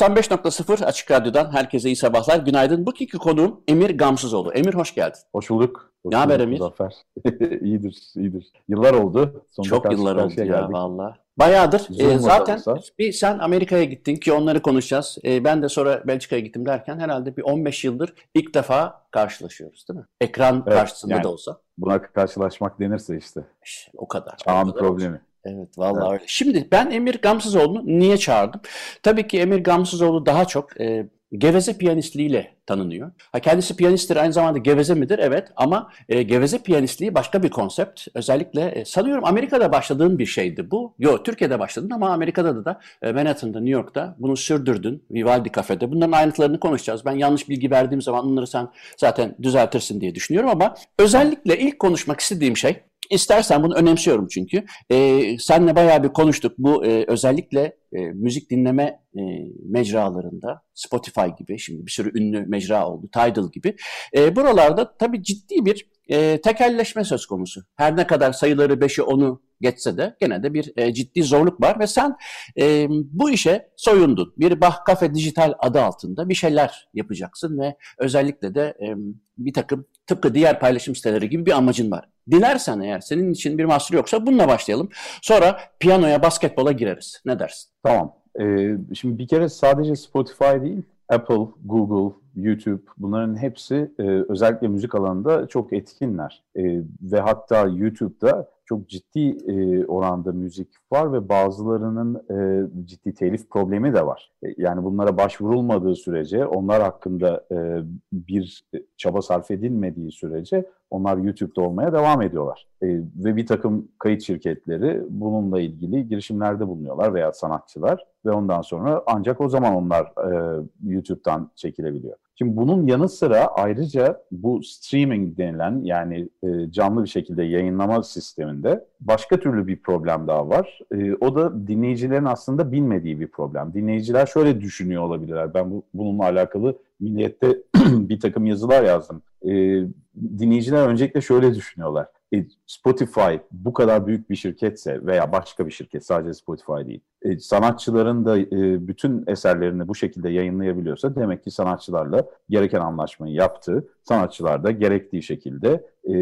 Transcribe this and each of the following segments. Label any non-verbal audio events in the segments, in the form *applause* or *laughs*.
...95.0 Açık Radyo'dan herkese iyi sabahlar. Günaydın. Bu iki konuğum Emir Gamsızoğlu. Emir hoş geldin. Hoş bulduk. Hoş Ne haber Emir? Muzaffer. *laughs* iyidir, iyidir. Yıllar oldu. Sonunda Çok yıllar oldu karşıya ya geldik. valla. Bayağıdır. Ee, zaten olsa. bir sen Amerika'ya gittin ki onları konuşacağız. Ee, ben de sonra Belçika'ya gittim derken herhalde bir 15 yıldır ilk defa karşılaşıyoruz değil mi? Ekran Evet, karşısında yani. da olsa. Buna karşılaşmak denirse işte. İşte o kadar. Çağın O kadar problemi. Evet vallahi Evet. Şimdi ben Emir Gamsızoğlu'nu niye çağırdım? Tabii ki Emir Gamsızoğlu daha çok e, geveze piyanistliğiyle tanınıyor. Ha, kendisi piyanisttir aynı zamanda geveze midir? Evet ama e, geveze piyanistliği başka bir konsept. Özellikle e, sanıyorum Amerika'da başladığın bir şeydi bu. Yok Türkiye'de başladın ama Amerika'da da da e, Manhattan'da, New York'ta bunu sürdürdün. Vivaldi Cafe'de. Bunların ayrıntılarını konuşacağız. Ben yanlış bilgi verdiğim zaman onları sen zaten düzeltirsin diye düşünüyorum ama özellikle ilk konuşmak istediğim şey İstersen bunu önemsiyorum çünkü. Ee, senle bayağı bir konuştuk. Bu e, özellikle e, müzik dinleme e, mecralarında Spotify gibi şimdi bir sürü ünlü mecra oldu. Tidal gibi. E, buralarda tabii ciddi bir e, tekelleşme söz konusu. Her ne kadar sayıları 5'i 10'u geçse de gene de bir e, ciddi zorluk var ve sen e, bu işe soyundun. Bir Bah Cafe Dijital adı altında bir şeyler yapacaksın ve özellikle de e, bir takım tıpkı diğer paylaşım siteleri gibi bir amacın var. Dilersen eğer senin için bir mahsur yoksa bununla başlayalım. Sonra piyanoya, basketbola gireriz. Ne dersin? Tamam. Ee, şimdi bir kere sadece Spotify değil, Apple, Google, YouTube bunların hepsi e, özellikle müzik alanında çok etkinler. E, ve hatta YouTube'da çok ciddi e, oranda müzik var ve bazılarının e, ciddi telif problemi de var. E, yani bunlara başvurulmadığı sürece, onlar hakkında e, bir çaba sarf edilmediği sürece onlar YouTube'da olmaya devam ediyorlar. E, ve bir takım kayıt şirketleri bununla ilgili girişimlerde bulunuyorlar veya sanatçılar ve ondan sonra ancak o zaman onlar e, YouTube'dan çekilebiliyor. Şimdi bunun yanı sıra ayrıca bu streaming denilen yani e, canlı bir şekilde yayınlama sisteminde başka türlü bir problem daha var. E, o da dinleyicilerin aslında bilmediği bir problem. Dinleyiciler şöyle düşünüyor olabilirler. Ben bu, bununla alakalı Milliyet'te *clears throat* bir takım yazılar yazdım. E, dinleyiciler öncelikle şöyle düşünüyorlar. E, Spotify bu kadar büyük bir şirketse veya başka bir şirket sadece Spotify değil. e, sanatçıların da e, bütün eserlerini bu şekilde yayınlayabiliyorsa demek ki sanatçılarla gereken anlaşmayı yaptı. Sanatçılar da gerektiği şekilde e,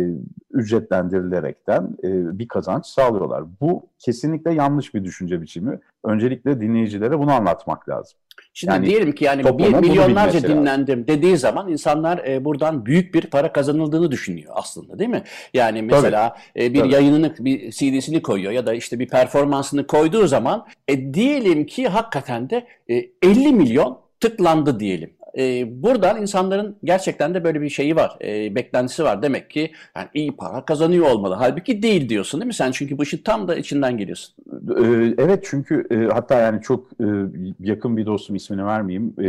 ücretlendirilerekten e, bir kazanç sağlıyorlar. Bu kesinlikle yanlış bir düşünce biçimi. Öncelikle dinleyicilere bunu anlatmak lazım. Şimdi Yani diyelim ki yani bir milyonlarca bilmesi lazım. dinlendim dediği zaman insanlar e, buradan büyük bir para kazanıldığını düşünüyor aslında değil mi? Yani mesela e, bir Tabii. yayınını, bir CD'sini koyuyor ya da işte bir performansını koyduğu zaman e, diyelim ki hakikaten de e, 50 milyon tıklandı diyelim. E, buradan insanların gerçekten de böyle bir şeyi var, e, beklentisi var. Demek ki yani iyi para kazanıyor olmalı. Halbuki değil diyorsun değil mi sen? Çünkü bu işin tam da içinden geliyorsun. Ee, Evet çünkü e, hatta yani çok e, yakın bir dostum ismini vermeyeyim e,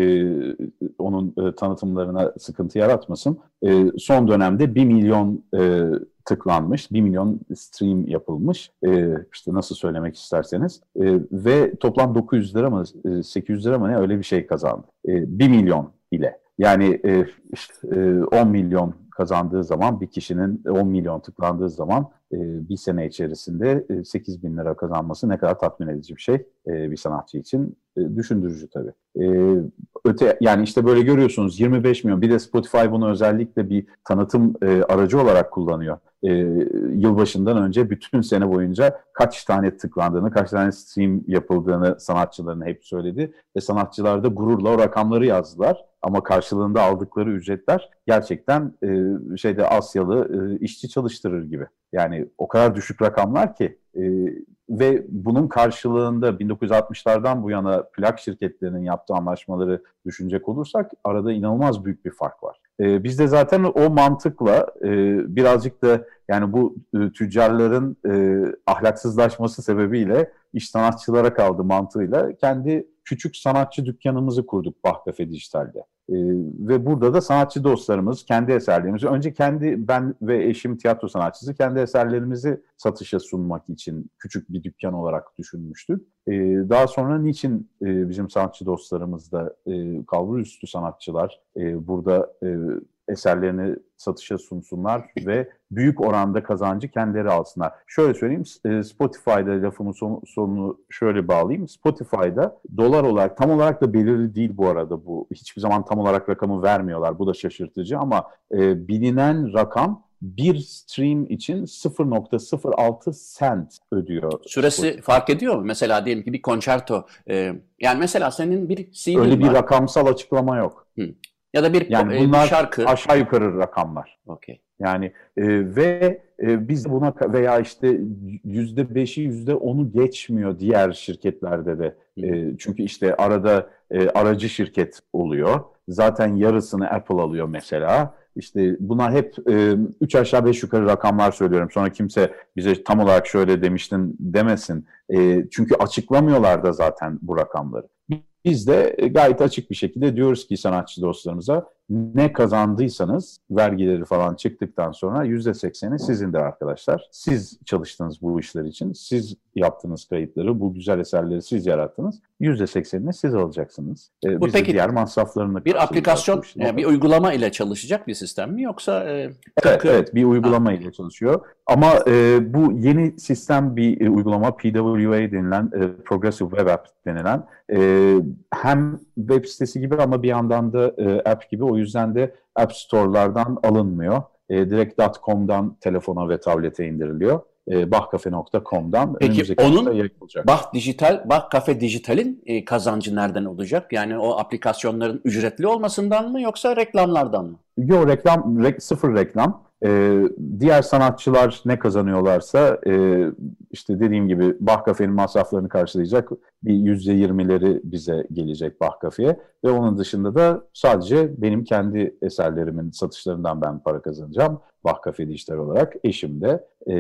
onun e, tanıtımlarına sıkıntı yaratmasın. E, son dönemde 1 milyon e, tıklanmış, 1 milyon stream yapılmış e, işte nasıl söylemek isterseniz E, ve toplam 900 lira mı e, 800 lira mı ne öyle bir şey kazandı. E, 1 milyon ile. Yani e, işte, e, 10 milyon kazandığı zaman bir kişinin 10 milyon tıklandığı zaman e, bir sene içerisinde e, 8 bin lira kazanması ne kadar tatmin edici bir şey e, bir sanatçı için E, düşündürücü tabii. E, öte yani işte böyle görüyorsunuz 25 milyon bir de Spotify bunu özellikle bir tanıtım e, aracı olarak kullanıyor. E, yılbaşından önce bütün sene boyunca kaç tane tıklandığını, kaç tane stream yapıldığını sanatçıların hep söyledi ve sanatçılar da gururla o rakamları yazdılar. Ama karşılığında aldıkları ücretler gerçekten e, şeyde Asyalı e, işçi çalıştırır gibi. Yani o kadar düşük rakamlar ki e, ve bunun karşılığında 1960'lardan bu yana plak şirketlerinin yaptığı anlaşmaları düşünecek olursak arada inanılmaz büyük bir fark var. E, biz de zaten o mantıkla e, birazcık da yani bu e, tüccarların e, ahlaksızlaşması sebebiyle iş sanatçılara kaldı mantığıyla kendi küçük sanatçı dükkanımızı kurduk Bahkafe Dijital'de. E, ve burada da sanatçı dostlarımız kendi eserlerimizi, önce kendi ben ve eşim tiyatro sanatçısı kendi eserlerimizi satışa sunmak için küçük bir dükkan olarak düşünmüştük. E, daha sonra niçin e, bizim sanatçı dostlarımız da e, kalbur üstü sanatçılar e, burada e, eserlerini satışa sunsunlar ve büyük oranda kazancı kendileri alsınlar. Şöyle söyleyeyim, e, Spotify'da lafımın sonu, sonunu şöyle bağlayayım. Spotify'da dolar olarak, tam olarak da belirli değil bu arada bu. Hiçbir zaman tam olarak rakamı vermiyorlar. Bu da şaşırtıcı ama e, bilinen rakam bir stream için 0.06 cent ödüyor. Süresi Spotify. fark ediyor mu? Mesela diyelim ki bir konçerto. E, yani mesela senin bir CD Öyle bir rakamsal açıklama yok. Hı. Ya da bir, yani e, bunlar bir şarkı. aşağı yukarı rakamlar. Okay. Yani e, ve e, biz buna veya işte yüzde beşi yüzde onu geçmiyor diğer şirketlerde de. E, çünkü işte arada e, aracı şirket oluyor. Zaten yarısını Apple alıyor mesela. İşte bunlar hep 3 e, aşağı 5 yukarı rakamlar söylüyorum. Sonra kimse bize tam olarak şöyle demiştin demesin. E, çünkü açıklamıyorlar da zaten bu rakamları. Biz de gayet açık bir şekilde diyoruz ki sanatçı dostlarımıza ne kazandıysanız vergileri falan çıktıktan sonra yüzde sekseni sizindir arkadaşlar. Siz çalıştınız bu işler için. Siz yaptınız kayıtları, bu güzel eserleri siz yarattınız. Yüzde seksenini siz alacaksınız. Ee, bu peki diğer masraflarını bir aplikasyon, yani bir uygulama ile çalışacak bir sistem mi yoksa? E, evet, evet bir uygulama ha. ile çalışıyor. Ama e, bu yeni sistem bir e, uygulama PWA denilen e, Progressive Web App denilen e, hem web sitesi gibi ama bir yandan da e, app gibi o yüzden de App Store'lardan alınmıyor. E, direkt .com'dan telefona ve tablete indiriliyor. E, bahkafe.com'dan Peki onun Bah Dijital, Bah Kafe Dijital'in e, kazancı nereden olacak? Yani o aplikasyonların ücretli olmasından mı yoksa reklamlardan mı? Yok reklam, re, sıfır reklam. Ee, diğer sanatçılar ne kazanıyorlarsa e, işte dediğim gibi Bahkafe'nin masraflarını karşılayacak bir yüzde yirmileri bize gelecek Bahkafe'ye ve onun dışında da sadece benim kendi eserlerimin satışlarından ben para kazanacağım. Bahkafe Dijital olarak eşim de e,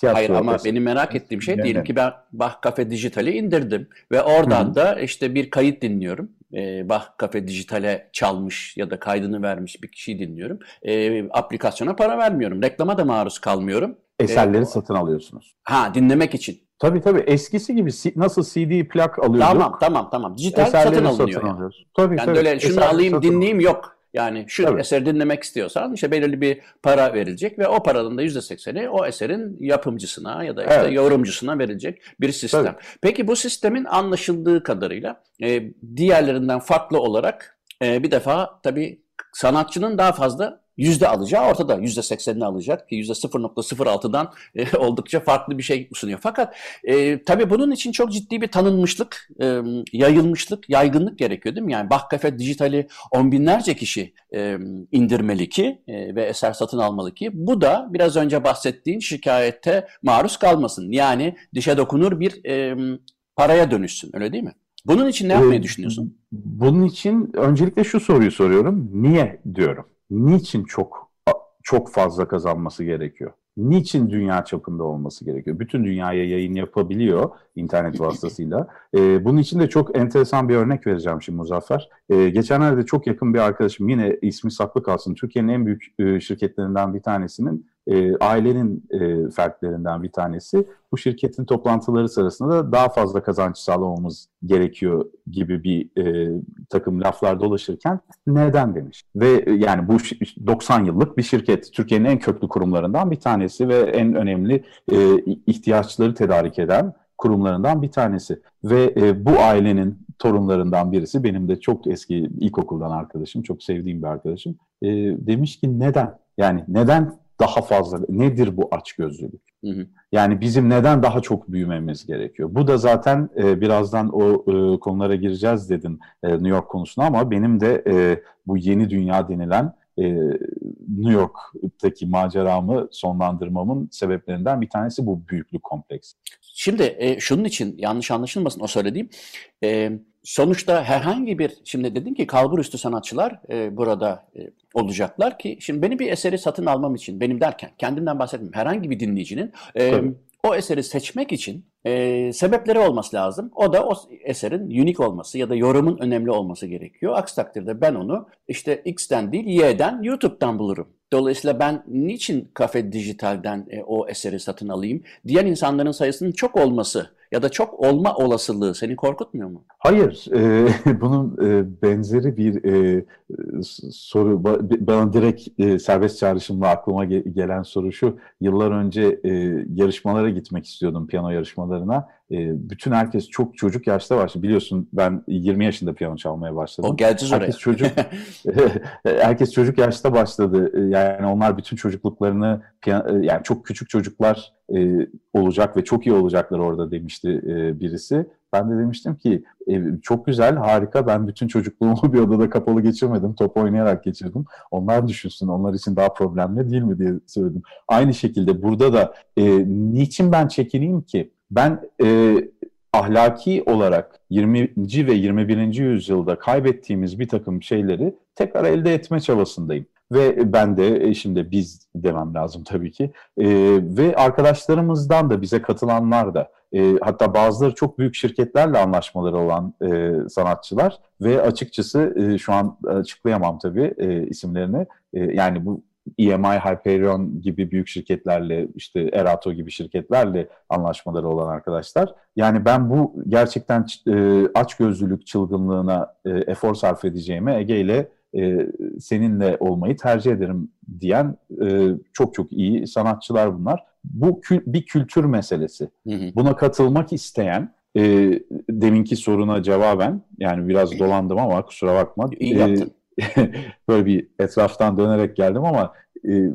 tiyatro Hayır ama benim merak ettiğim şey diyelim ki ben Bahkafe Dijital'i indirdim ve oradan Hı-hı. da işte bir kayıt dinliyorum e, Bah Kafe Dijital'e çalmış ya da kaydını vermiş bir kişiyi dinliyorum. E, aplikasyona para vermiyorum. Reklama da maruz kalmıyorum. Eserleri e, satın alıyorsunuz. Ha dinlemek için. Tabii tabii eskisi gibi nasıl CD plak alıyorduk. Tamam tamam tamam. Dijital satın alınıyor. Satın yani. Tabii, yani tabii. Böyle şunu Eserleri alayım dinleyeyim yok. Yani şu Tabii. eseri dinlemek istiyorsan işte belirli bir para verilecek ve o paranın da yüzde sekseni o eserin yapımcısına ya da işte evet. yorumcusuna verilecek bir sistem. Tabii. Peki bu sistemin anlaşıldığı kadarıyla e, diğerlerinden farklı olarak e, bir defa tabii sanatçının daha fazla yüzde alacağı ortada. Yüzde seksenini alacak ki yüzde 0.06'dan e, *laughs* oldukça farklı bir şey sunuyor. Fakat e, tabii bunun için çok ciddi bir tanınmışlık, e, yayılmışlık, yaygınlık gerekiyor değil mi? Yani Bahkafe Dijital'i on binlerce kişi e, indirmeli ki e, ve eser satın almalı ki bu da biraz önce bahsettiğin şikayete maruz kalmasın. Yani dişe dokunur bir e, paraya dönüşsün öyle değil mi? Bunun için ne yapmayı ee, düşünüyorsun? Bunun için öncelikle şu soruyu soruyorum. Niye diyorum niçin çok çok fazla kazanması gerekiyor? Niçin dünya çapında olması gerekiyor? Bütün dünyaya yayın yapabiliyor internet vasıtasıyla. *laughs* Ee, bunun için de çok enteresan bir örnek vereceğim şimdi Muzaffer. Ee, geçenlerde çok yakın bir arkadaşım yine ismi saklı kalsın. Türkiye'nin en büyük e, şirketlerinden bir tanesinin e, ailenin e, fertlerinden bir tanesi. Bu şirketin toplantıları sırasında daha fazla kazanç sağlamamız gerekiyor gibi bir e, takım laflar dolaşırken neden demiş. Ve e, yani bu 90 yıllık bir şirket. Türkiye'nin en köklü kurumlarından bir tanesi ve en önemli e, ihtiyaçları tedarik eden kurumlarından bir tanesi. Ve e, bu ailenin torunlarından birisi benim de çok eski ilkokuldan arkadaşım, çok sevdiğim bir arkadaşım. E, demiş ki neden? Yani neden daha fazla nedir bu açgözlülük? Hı hı. Yani bizim neden daha çok büyümemiz gerekiyor? Bu da zaten e, birazdan o e, konulara gireceğiz dedin e, New York konusuna ama benim de e, bu yeni dünya denilen e, New York'taki maceramı sonlandırmamın sebeplerinden bir tanesi bu büyüklük kompleksi. Şimdi e, şunun için yanlış anlaşılmasın o söylediğim. E, sonuçta herhangi bir, şimdi dedin ki kalbur üstü sanatçılar e, burada e, olacaklar ki, şimdi benim bir eseri satın almam için, benim derken kendimden bahsetmiyorum, herhangi bir dinleyicinin e, o eseri seçmek için e, sebepleri olması lazım. O da o eserin unique olması ya da yorumun önemli olması gerekiyor. Aksi takdirde ben onu işte X'ten değil Y'den YouTube'dan bulurum. Dolayısıyla ben niçin Kafe Dijital'den e, o eseri satın alayım? Diğer insanların sayısının çok olması ya da çok olma olasılığı seni korkutmuyor mu? Hayır, e, *laughs* bunun e, benzeri bir e, soru, bana direkt e, serbest çağrışımla aklıma ge- gelen soru şu. Yıllar önce e, yarışmalara gitmek istiyordum, piyano yarışmalarına. E, bütün herkes çok çocuk yaşta başladı. Biliyorsun ben 20 yaşında piyano çalmaya başladım. O geleceğiz oraya. Herkes çocuk, *laughs* herkes çocuk yaşta başladı. E, yani onlar bütün çocukluklarını, e, yani çok küçük çocuklar e, olacak ve çok iyi olacaklar orada demişti e, birisi. Ben de demiştim ki e, çok güzel, harika. Ben bütün çocukluğumu *laughs* bir odada kapalı geçirmedim. Top oynayarak geçirdim. Onlar düşünsün, onlar için daha problemli değil mi diye söyledim. Aynı şekilde burada da e, niçin ben çekineyim ki? Ben e, ahlaki olarak 20. ve 21. yüzyılda kaybettiğimiz bir takım şeyleri tekrar elde etme çabasındayım. Ve ben de eşimde biz demem lazım tabii ki. E, ve arkadaşlarımızdan da bize katılanlar da e, hatta bazıları çok büyük şirketlerle anlaşmaları olan e, sanatçılar ve açıkçası e, şu an açıklayamam tabii e, isimlerini. E, yani bu EMI, Hyperion gibi büyük şirketlerle, işte Erato gibi şirketlerle anlaşmaları olan arkadaşlar. Yani ben bu gerçekten e, açgözlülük çılgınlığına e, efor sarf edeceğime Ege ile e, seninle olmayı tercih ederim diyen e, çok çok iyi sanatçılar bunlar. Bu kül, bir kültür meselesi. Hı hı. Buna katılmak isteyen, e, deminki soruna cevaben, yani biraz dolandım ama kusura bakma. İyi yaptın. E, *laughs* böyle bir etraftan dönerek geldim ama e,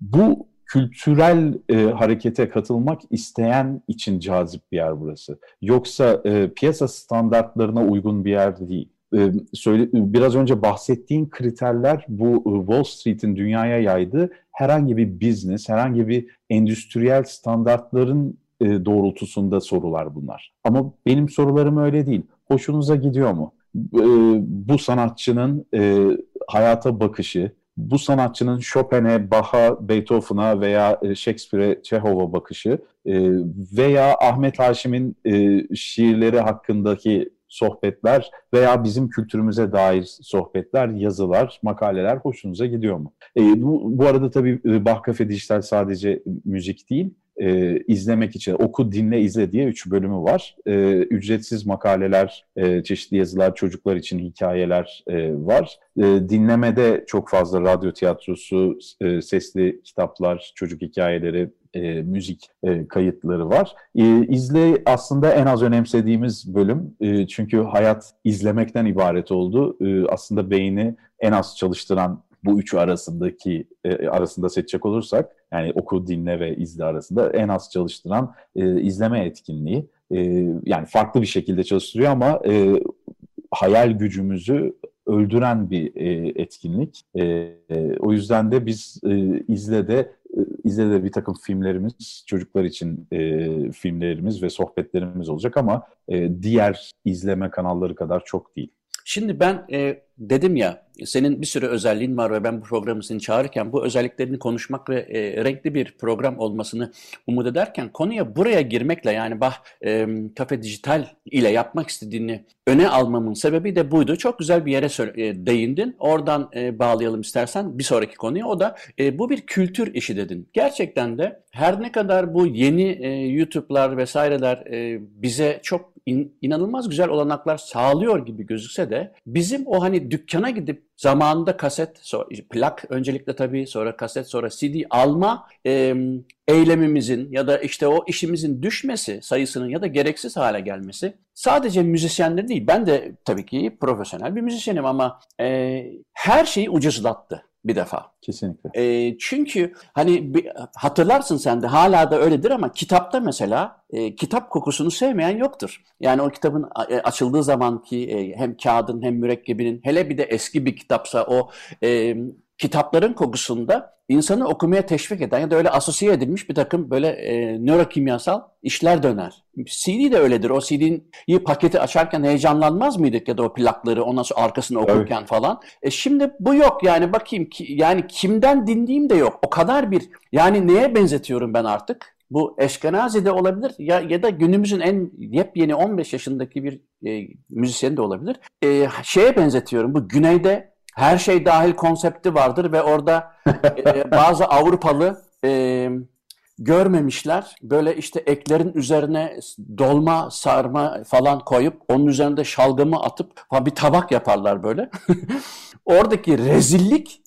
bu kültürel e, harekete katılmak isteyen için cazip bir yer burası. Yoksa e, piyasa standartlarına uygun bir yer değil. E, söyle, biraz önce bahsettiğin kriterler bu e, Wall Street'in dünyaya yaydığı herhangi bir business, herhangi bir endüstriyel standartların e, doğrultusunda sorular bunlar. Ama benim sorularım öyle değil. Hoşunuza gidiyor mu? E, bu sanatçının e, hayata bakışı, bu sanatçının Chopin'e, Bach'a, Beethoven'a veya Shakespeare'e, Çehov'a bakışı veya Ahmet Haşim'in şiirleri hakkındaki sohbetler veya bizim kültürümüze dair sohbetler, yazılar, makaleler hoşunuza gidiyor mu? E, bu, bu arada tabii Bah Cafe Dijital sadece müzik değil, e, izlemek için oku, dinle, izle diye üç bölümü var. E, ücretsiz makaleler, e, çeşitli yazılar, çocuklar için hikayeler e, var. E, dinlemede çok fazla radyo tiyatrosu, e, sesli kitaplar, çocuk hikayeleri, e, müzik e, kayıtları var. E, izle aslında en az önemsediğimiz bölüm e, çünkü hayat izlemekten ibaret oldu. E, aslında beyni en az çalıştıran bu üçü arasındaki e, arasında seçecek olursak yani oku, dinle ve izle arasında en az çalıştıran e, izleme etkinliği. E, yani farklı bir şekilde çalıştırıyor ama e, hayal gücümüzü öldüren bir e, etkinlik. E, e, o yüzden de biz e, izle de e, izle de bir takım filmlerimiz, çocuklar için e, filmlerimiz ve sohbetlerimiz olacak ama e, diğer izleme kanalları kadar çok değil. Şimdi ben e, dedim ya senin bir sürü özelliğin var ve ben bu programı seni çağırırken bu özelliklerini konuşmak ve e, renkli bir program olmasını umut ederken konuya buraya girmekle yani bah e, kafe dijital ile yapmak istediğini öne almamın sebebi de buydu. Çok güzel bir yere e, değindin. Oradan e, bağlayalım istersen bir sonraki konuya. O da e, bu bir kültür işi dedin. Gerçekten de her ne kadar bu yeni e, YouTube'lar vesaireler e, bize çok in, inanılmaz güzel olanaklar sağlıyor gibi gözükse de bizim o hani dükkana gidip zamanında kaset, sonra, plak öncelikle tabii sonra kaset sonra CD alma e, eylemimizin ya da işte o işimizin düşmesi sayısının ya da gereksiz hale gelmesi sadece müzisyenler değil. Ben de tabii ki profesyonel bir müzisyenim ama e, her şeyi ucuzlattı bir defa. Kesinlikle. E, çünkü hani bir, hatırlarsın sen de hala da öyledir ama kitapta mesela e, kitap kokusunu sevmeyen yoktur. Yani o kitabın e, açıldığı zaman ki e, hem kağıdın hem mürekkebinin hele bir de eski bir kitapsa o e, kitapların kokusunda insanı okumaya teşvik eden ya da öyle asosiye edilmiş bir takım böyle e, nörokimyasal işler döner. CD de öyledir. O CD'yi paketi açarken heyecanlanmaz mıydık ya da o plakları ondan sonra arkasını okurken evet. falan. E şimdi bu yok yani bakayım ki yani kimden dinleyeyim de yok. O kadar bir yani neye benzetiyorum ben artık? Bu Eşkenazi de olabilir ya ya da günümüzün en yepyeni 15 yaşındaki bir e, müzisyen de olabilir. E, şeye benzetiyorum. Bu güneyde her şey dahil konsepti vardır ve orada *laughs* e, bazı Avrupalı e, görmemişler. Böyle işte eklerin üzerine dolma, sarma falan koyup onun üzerinde şalgamı atıp falan bir tabak yaparlar böyle. *laughs* Oradaki rezillik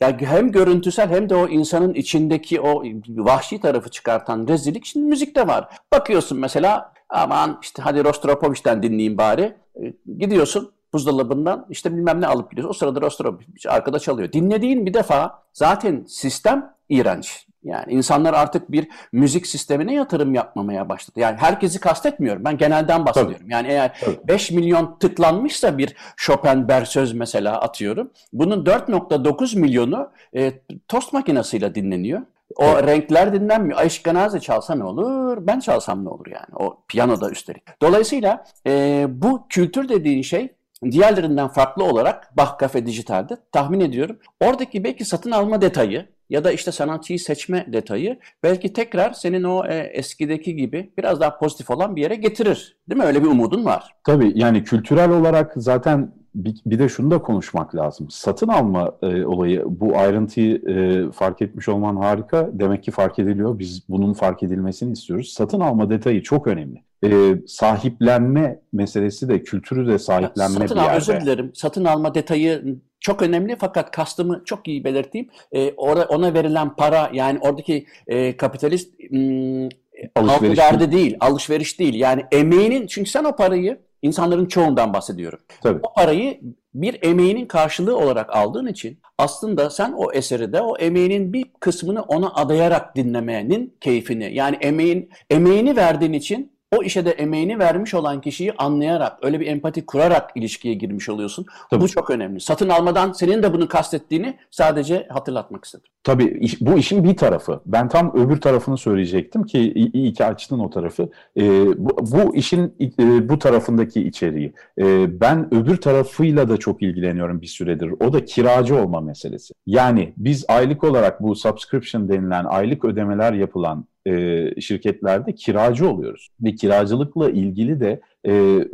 yani hem görüntüsel hem de o insanın içindeki o vahşi tarafı çıkartan rezillik şimdi müzikte var. Bakıyorsun mesela aman işte hadi Rostropovich'ten dinleyeyim bari. E, gidiyorsun buzdolabından işte bilmem ne alıp gidiyorsun. O sırada Rostropovich arkada çalıyor. Dinlediğin bir defa zaten sistem iğrenç. Yani insanlar artık bir müzik sistemine yatırım yapmamaya başladı. Yani herkesi kastetmiyorum. Ben genelden bahsediyorum. Tabii. Yani eğer Tabii. 5 milyon tıklanmışsa bir Chopin Bersöz mesela atıyorum. Bunun 4.9 milyonu e, tost makinesiyle dinleniyor. O evet. renkler dinlenmiyor. Aşkanaze çalsa ne olur? Ben çalsam ne olur yani? O piyanoda üstelik. Dolayısıyla e, bu kültür dediğin şey diğerlerinden farklı olarak Bach Cafe Dijital'de tahmin ediyorum. Oradaki belki satın alma detayı ya da işte sanatçıyı seçme detayı belki tekrar senin o e, eskideki gibi biraz daha pozitif olan bir yere getirir. Değil mi? Öyle bir umudun var. Tabii yani kültürel olarak zaten bir, bir de şunu da konuşmak lazım. Satın alma e, olayı, bu ayrıntıyı e, fark etmiş olman harika. Demek ki fark ediliyor. Biz bunun fark edilmesini istiyoruz. Satın alma detayı çok önemli. E, sahiplenme meselesi de, kültürü de sahiplenme satın bir yerde. Al, özür dilerim. Satın alma detayı çok önemli fakat kastımı çok iyi belirteyim. E, orada ona verilen para yani oradaki e, kapitalist m, halkı derdi değil, alışveriş değil. Yani emeğinin çünkü sen o parayı insanların çoğundan bahsediyorum. Tabii. O parayı bir emeğinin karşılığı olarak aldığın için aslında sen o eseri de o emeğinin bir kısmını ona adayarak dinlemenin keyfini yani emeğin emeğini verdiğin için o işe de emeğini vermiş olan kişiyi anlayarak, öyle bir empati kurarak ilişkiye girmiş oluyorsun. Tabii. Bu çok önemli. Satın almadan senin de bunu kastettiğini sadece hatırlatmak istedim. Tabii iş, bu işin bir tarafı. Ben tam öbür tarafını söyleyecektim ki iyi ki açtın o tarafı. E, bu, bu işin e, bu tarafındaki içeriği. E, ben öbür tarafıyla da çok ilgileniyorum bir süredir. O da kiracı olma meselesi. Yani biz aylık olarak bu subscription denilen aylık ödemeler yapılan e, şirketlerde kiracı oluyoruz. Ve kiracılıkla ilgili de e,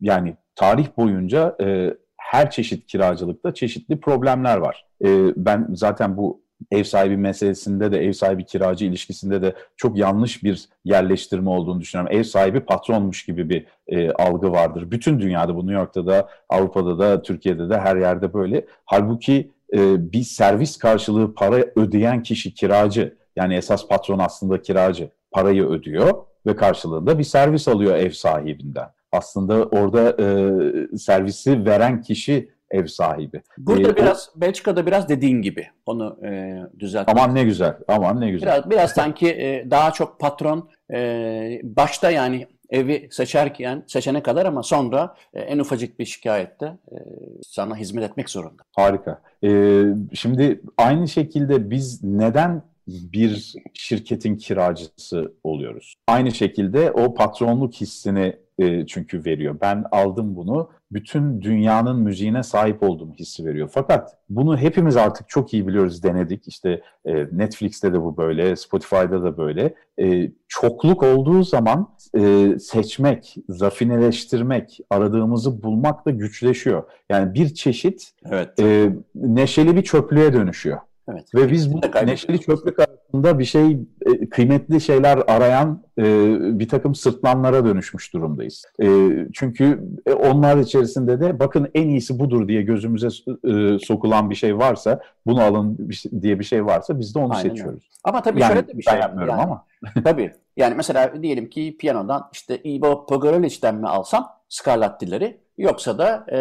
yani tarih boyunca e, her çeşit kiracılıkta çeşitli problemler var. E, ben zaten bu ev sahibi meselesinde de ev sahibi kiracı ilişkisinde de çok yanlış bir yerleştirme olduğunu düşünüyorum. Ev sahibi patronmuş gibi bir e, algı vardır. Bütün dünyada bu New York'ta da Avrupa'da da Türkiye'de de her yerde böyle. Halbuki e, bir servis karşılığı para ödeyen kişi kiracı yani esas patron aslında kiracı parayı ödüyor ve karşılığında bir servis alıyor ev sahibinden. Aslında orada e, servisi veren kişi ev sahibi. Burada ee, biraz o, Belçika'da biraz dediğin gibi onu e, düzeltmek. Aman ne güzel. Aman ne güzel. Biraz, biraz sanki e, daha çok patron e, başta yani evi seçerken seçene kadar ama sonra e, en ufacık bir şikayette e, sana hizmet etmek zorunda. Harika. E, şimdi aynı şekilde biz neden bir şirketin kiracısı oluyoruz. Aynı şekilde o patronluk hissini e, çünkü veriyor. Ben aldım bunu, bütün dünyanın müziğine sahip olduğum hissi veriyor. Fakat bunu hepimiz artık çok iyi biliyoruz, denedik. İşte e, Netflix'te de bu böyle, Spotify'da da böyle. E, çokluk olduğu zaman e, seçmek, rafineleştirmek, aradığımızı bulmak da güçleşiyor. Yani bir çeşit evet. e, neşeli bir çöplüğe dönüşüyor. Evet. Ve biz bu neşeli çöplük arasında bir şey, e, kıymetli şeyler arayan e, bir takım sırtlanlara dönüşmüş durumdayız. E, çünkü onlar içerisinde de bakın en iyisi budur diye gözümüze sokulan bir şey varsa, bunu alın diye bir şey varsa biz de onu Aynen seçiyoruz. Öyle. Ama tabii yani, şöyle de bir şey. Ben yapmıyorum yani, ama. *laughs* tabii. Yani mesela diyelim ki piyanodan işte Ivo Pogorelich'ten mi alsam Scarlatti'leri Yoksa da e,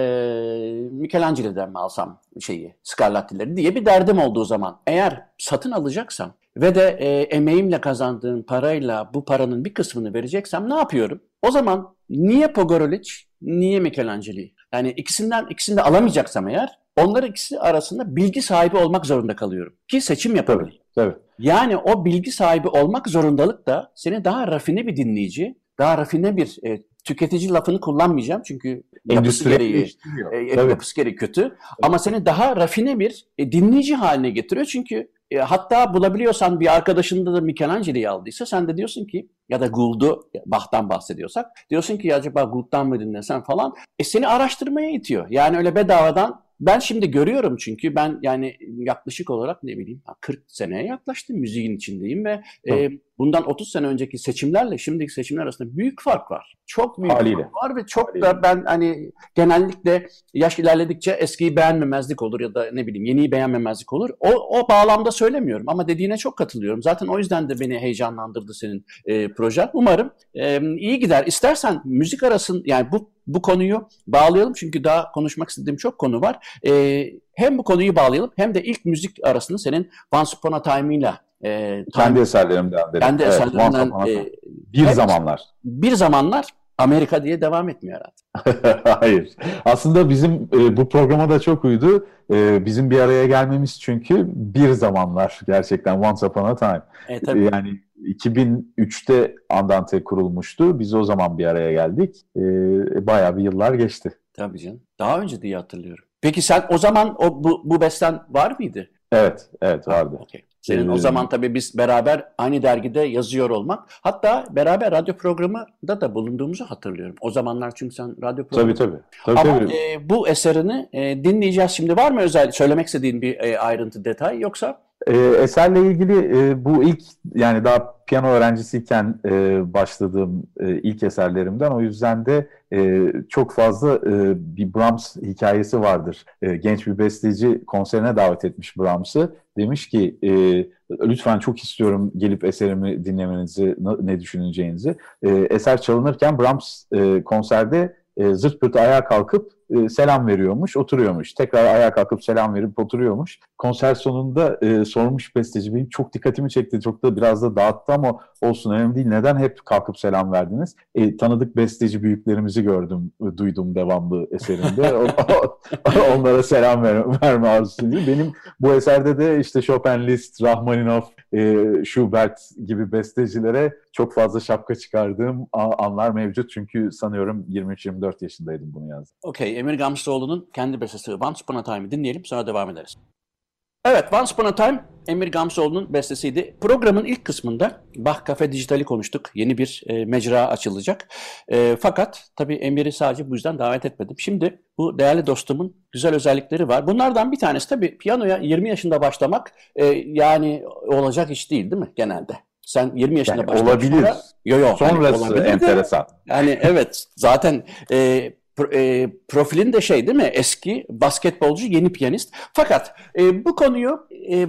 Michelangelo'dan mı alsam şeyi, Scarlatti'leri diye bir derdim olduğu zaman eğer satın alacaksam ve de e, emeğimle kazandığım parayla bu paranın bir kısmını vereceksem ne yapıyorum? O zaman niye Pogorelic, niye Michelangelo? Yani ikisinden ikisini de alamayacaksam eğer onlar ikisi arasında bilgi sahibi olmak zorunda kalıyorum ki seçim yapabileyim. Tabii, tabii. Yani o bilgi sahibi olmak zorundalık da seni daha rafine bir dinleyici, daha rafine bir e, tüketici lafını kullanmayacağım çünkü yapısı gereği, e, Tabii. yapısı gereği kötü. Ama seni daha rafine bir e, dinleyici haline getiriyor. Çünkü e, hatta bulabiliyorsan bir arkadaşında da Michelangelo'yu aldıysa sen de diyorsun ki ya da Gould'u Bach'tan bahsediyorsak diyorsun ki acaba Gould'dan mı dinlesen falan. E, seni araştırmaya itiyor. Yani öyle bedavadan ben şimdi görüyorum çünkü ben yani yaklaşık olarak ne bileyim 40 seneye yaklaştım. Müziğin içindeyim ve e, bundan 30 sene önceki seçimlerle şimdiki seçimler arasında büyük fark var. Çok büyük Haliyle. fark var ve çok Haliyle. da ben hani genellikle yaş ilerledikçe eskiyi beğenmemezlik olur ya da ne bileyim yeniyi beğenmemezlik olur. O, o bağlamda söylemiyorum ama dediğine çok katılıyorum. Zaten o yüzden de beni heyecanlandırdı senin e, projen. Umarım e, iyi gider. İstersen müzik arasın yani bu bu konuyu bağlayalım çünkü daha konuşmak istediğim çok konu var. E, hem bu konuyu bağlayalım hem de ilk müzik arasını senin Once Upon a Time'ıyla e, Kendi eserlerimden dedim. kendi Evet, Time. e, bir evet. zamanlar. bir zamanlar Amerika diye devam etmiyor herhalde. *laughs* Hayır. Aslında bizim e, bu programa da çok uydu. E, bizim bir araya gelmemiz çünkü bir zamanlar gerçekten Once Upon a Time. E, tabii. Yani 2003'te Andante kurulmuştu. Biz o zaman bir araya geldik. E, bayağı bir yıllar geçti. Tabii canım. Daha önce diye hatırlıyorum. Peki sen o zaman o bu, bu besten var mıydı? Evet, evet vardı. Okey. Senin o zaman tabii biz beraber aynı dergide yazıyor olmak. Hatta beraber radyo programında da bulunduğumuzu hatırlıyorum. O zamanlar çünkü sen radyo programı... Tabii tabii. tabii, Ama tabii. e, bu eserini e, dinleyeceğiz şimdi. Var mı özel söylemek istediğin bir e, ayrıntı, detay yoksa? E, eserle ilgili e, bu ilk yani daha piyano öğrencisiyken e, başladığım e, ilk eserlerimden o yüzden de e, çok fazla e, bir Brahms hikayesi vardır. E, genç bir besteci konserine davet etmiş Brahms'ı. Demiş ki e, lütfen çok istiyorum gelip eserimi dinlemenizi, ne düşüneceğinizi. E, eser çalınırken Brahms e, konserde e, zırt pırt ayağa kalkıp e, selam veriyormuş, oturuyormuş. Tekrar ayağa kalkıp selam verip oturuyormuş. Konser sonunda e, sormuş besteci benim çok dikkatimi çekti. Çok da biraz da dağıttı ama olsun önemli değil. Neden hep kalkıp selam verdiniz? E, tanıdık besteci büyüklerimizi gördüm, e, duydum devamlı eserinde. *laughs* Onlara selam ver, verme arzusuydu. Benim bu eserde de işte Chopin, Liszt, Rahmaninov, e, Schubert gibi bestecilere çok fazla şapka çıkardığım anlar mevcut. Çünkü sanıyorum 23-24 yaşındaydım bunu yazdım. Okey, Emir Gamzoğlu'nun kendi bestesi Once Upon a Time'ı dinleyelim sonra devam ederiz. Evet, Once Upon a Time Emir Gamzoğlu'nun bestesiydi. Programın ilk kısmında Bach Cafe Dijital'i konuştuk. Yeni bir e, mecra açılacak. E, fakat tabii Emir'i sadece bu yüzden davet etmedim. Şimdi bu değerli dostumun güzel özellikleri var. Bunlardan bir tanesi tabii piyanoya 20 yaşında başlamak e, yani olacak iş değil değil mi genelde? Sen 20 yaşında Yani başladın. olabilir. sonra- Yo, yo, hani Sonrası olabilir de- enteresan. yani evet zaten e, e, profilin de şey değil mi? Eski basketbolcu, yeni piyanist. Fakat e, bu konuyu e,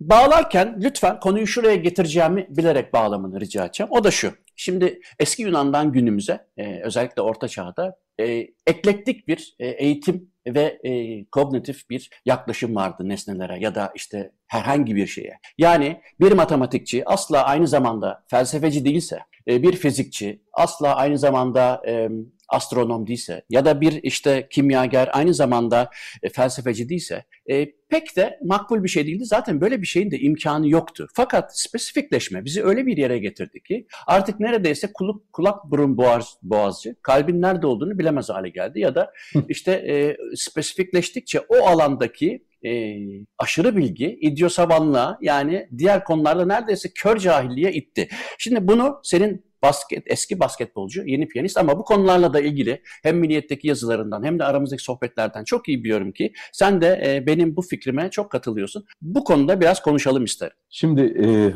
bağlarken lütfen konuyu şuraya getireceğimi bilerek bağlamanı rica edeceğim. O da şu. Şimdi eski Yunan'dan günümüze e, özellikle Orta Çağ'da e, eklektik bir e, eğitim ve e, kognitif bir yaklaşım vardı nesnelere ya da işte herhangi bir şeye. Yani bir matematikçi asla aynı zamanda felsefeci değilse, e, bir fizikçi asla aynı zamanda e, astronom değilse ya da bir işte kimyager aynı zamanda e, felsefeci değilse e, pek de makbul bir şey değildi. Zaten böyle bir şeyin de imkanı yoktu. Fakat spesifikleşme bizi öyle bir yere getirdi ki artık neredeyse kulak, kulak burun boğaz, boğazcı kalbin nerede olduğunu bilemez hale geldi ya da işte e, spesifikleştikçe o alandaki e, aşırı bilgi idiosavanlığa yani diğer konularda neredeyse kör cahilliğe itti. Şimdi bunu senin basket eski basketbolcu, yeni piyanist ama bu konularla da ilgili hem Milliyet'teki yazılarından hem de aramızdaki sohbetlerden çok iyi biliyorum ki sen de e, benim bu fikrime çok katılıyorsun. Bu konuda biraz konuşalım isterim. Şimdi e,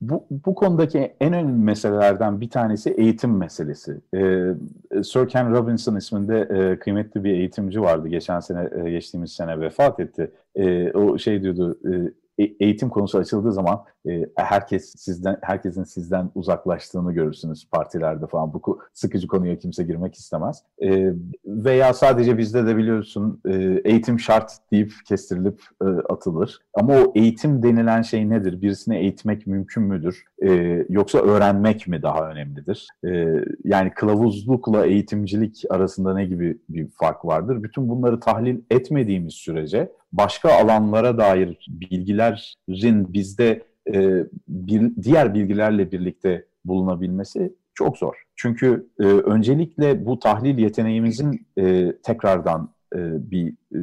bu, bu konudaki en önemli meselelerden bir tanesi eğitim meselesi. E, Sir Ken Robinson isminde e, kıymetli bir eğitimci vardı. Geçen sene, e, geçtiğimiz sene vefat etti. E, o şey diyordu, e, e- eğitim konusu açıldığı zaman herkes sizden herkesin sizden uzaklaştığını görürsünüz partilerde falan. Bu sıkıcı konuya kimse girmek istemez. E, veya sadece bizde de biliyorsun e, eğitim şart deyip kestirilip e, atılır. Ama o eğitim denilen şey nedir? Birisini eğitmek mümkün müdür? E, yoksa öğrenmek mi daha önemlidir? E, yani kılavuzlukla eğitimcilik arasında ne gibi bir fark vardır? Bütün bunları tahlil etmediğimiz sürece başka alanlara dair bilgilerin bizde e, bir, diğer bilgilerle birlikte bulunabilmesi çok zor. Çünkü e, öncelikle bu tahlil yeteneğimizin e, tekrardan e, bir e,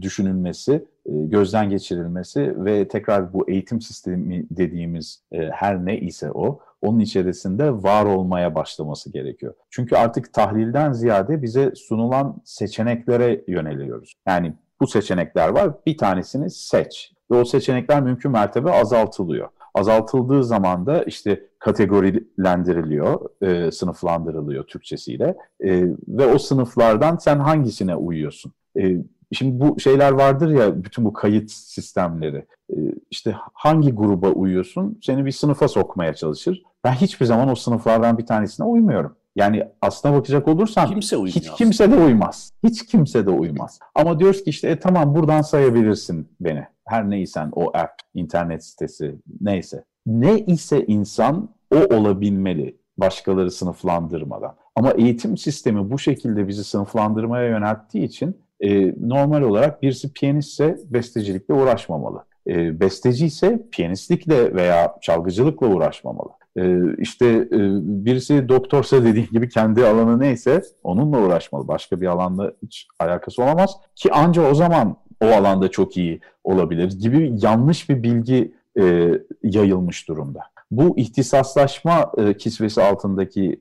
düşünülmesi, e, gözden geçirilmesi ve tekrar bu eğitim sistemi dediğimiz e, her ne ise o, onun içerisinde var olmaya başlaması gerekiyor. Çünkü artık tahlilden ziyade bize sunulan seçeneklere yöneliyoruz. Yani bu seçenekler var, bir tanesini seç ve o seçenekler mümkün mertebe azaltılıyor. Azaltıldığı zaman da işte kategorilendiriliyor, e, sınıflandırılıyor Türkçesiyle e, ve o sınıflardan sen hangisine uyuyorsun? E, şimdi bu şeyler vardır ya, bütün bu kayıt sistemleri. E, işte hangi gruba uyuyorsun? Seni bir sınıfa sokmaya çalışır. Ben hiçbir zaman o sınıflardan bir tanesine uymuyorum. Yani aslına bakacak olursan kimse hiç kimse de uymaz. Hiç kimse de uymaz. Ama diyoruz ki işte e, tamam buradan sayabilirsin beni. Her neysen o app, internet sitesi neyse. Ne ise insan o olabilmeli başkaları sınıflandırmadan. Ama eğitim sistemi bu şekilde bizi sınıflandırmaya yönelttiği için e, normal olarak birisi piyanistse bestecilikle uğraşmamalı. E, besteci ise piyanistlikle veya çalgıcılıkla uğraşmamalı. E, işte e, birisi doktorsa dediğin gibi kendi alanı neyse onunla uğraşmalı. Başka bir alanla hiç alakası olamaz ki anca o zaman o alanda çok iyi olabilir gibi yanlış bir bilgi e, yayılmış durumda. Bu ihtisaslaşma e, kisvesi altındaki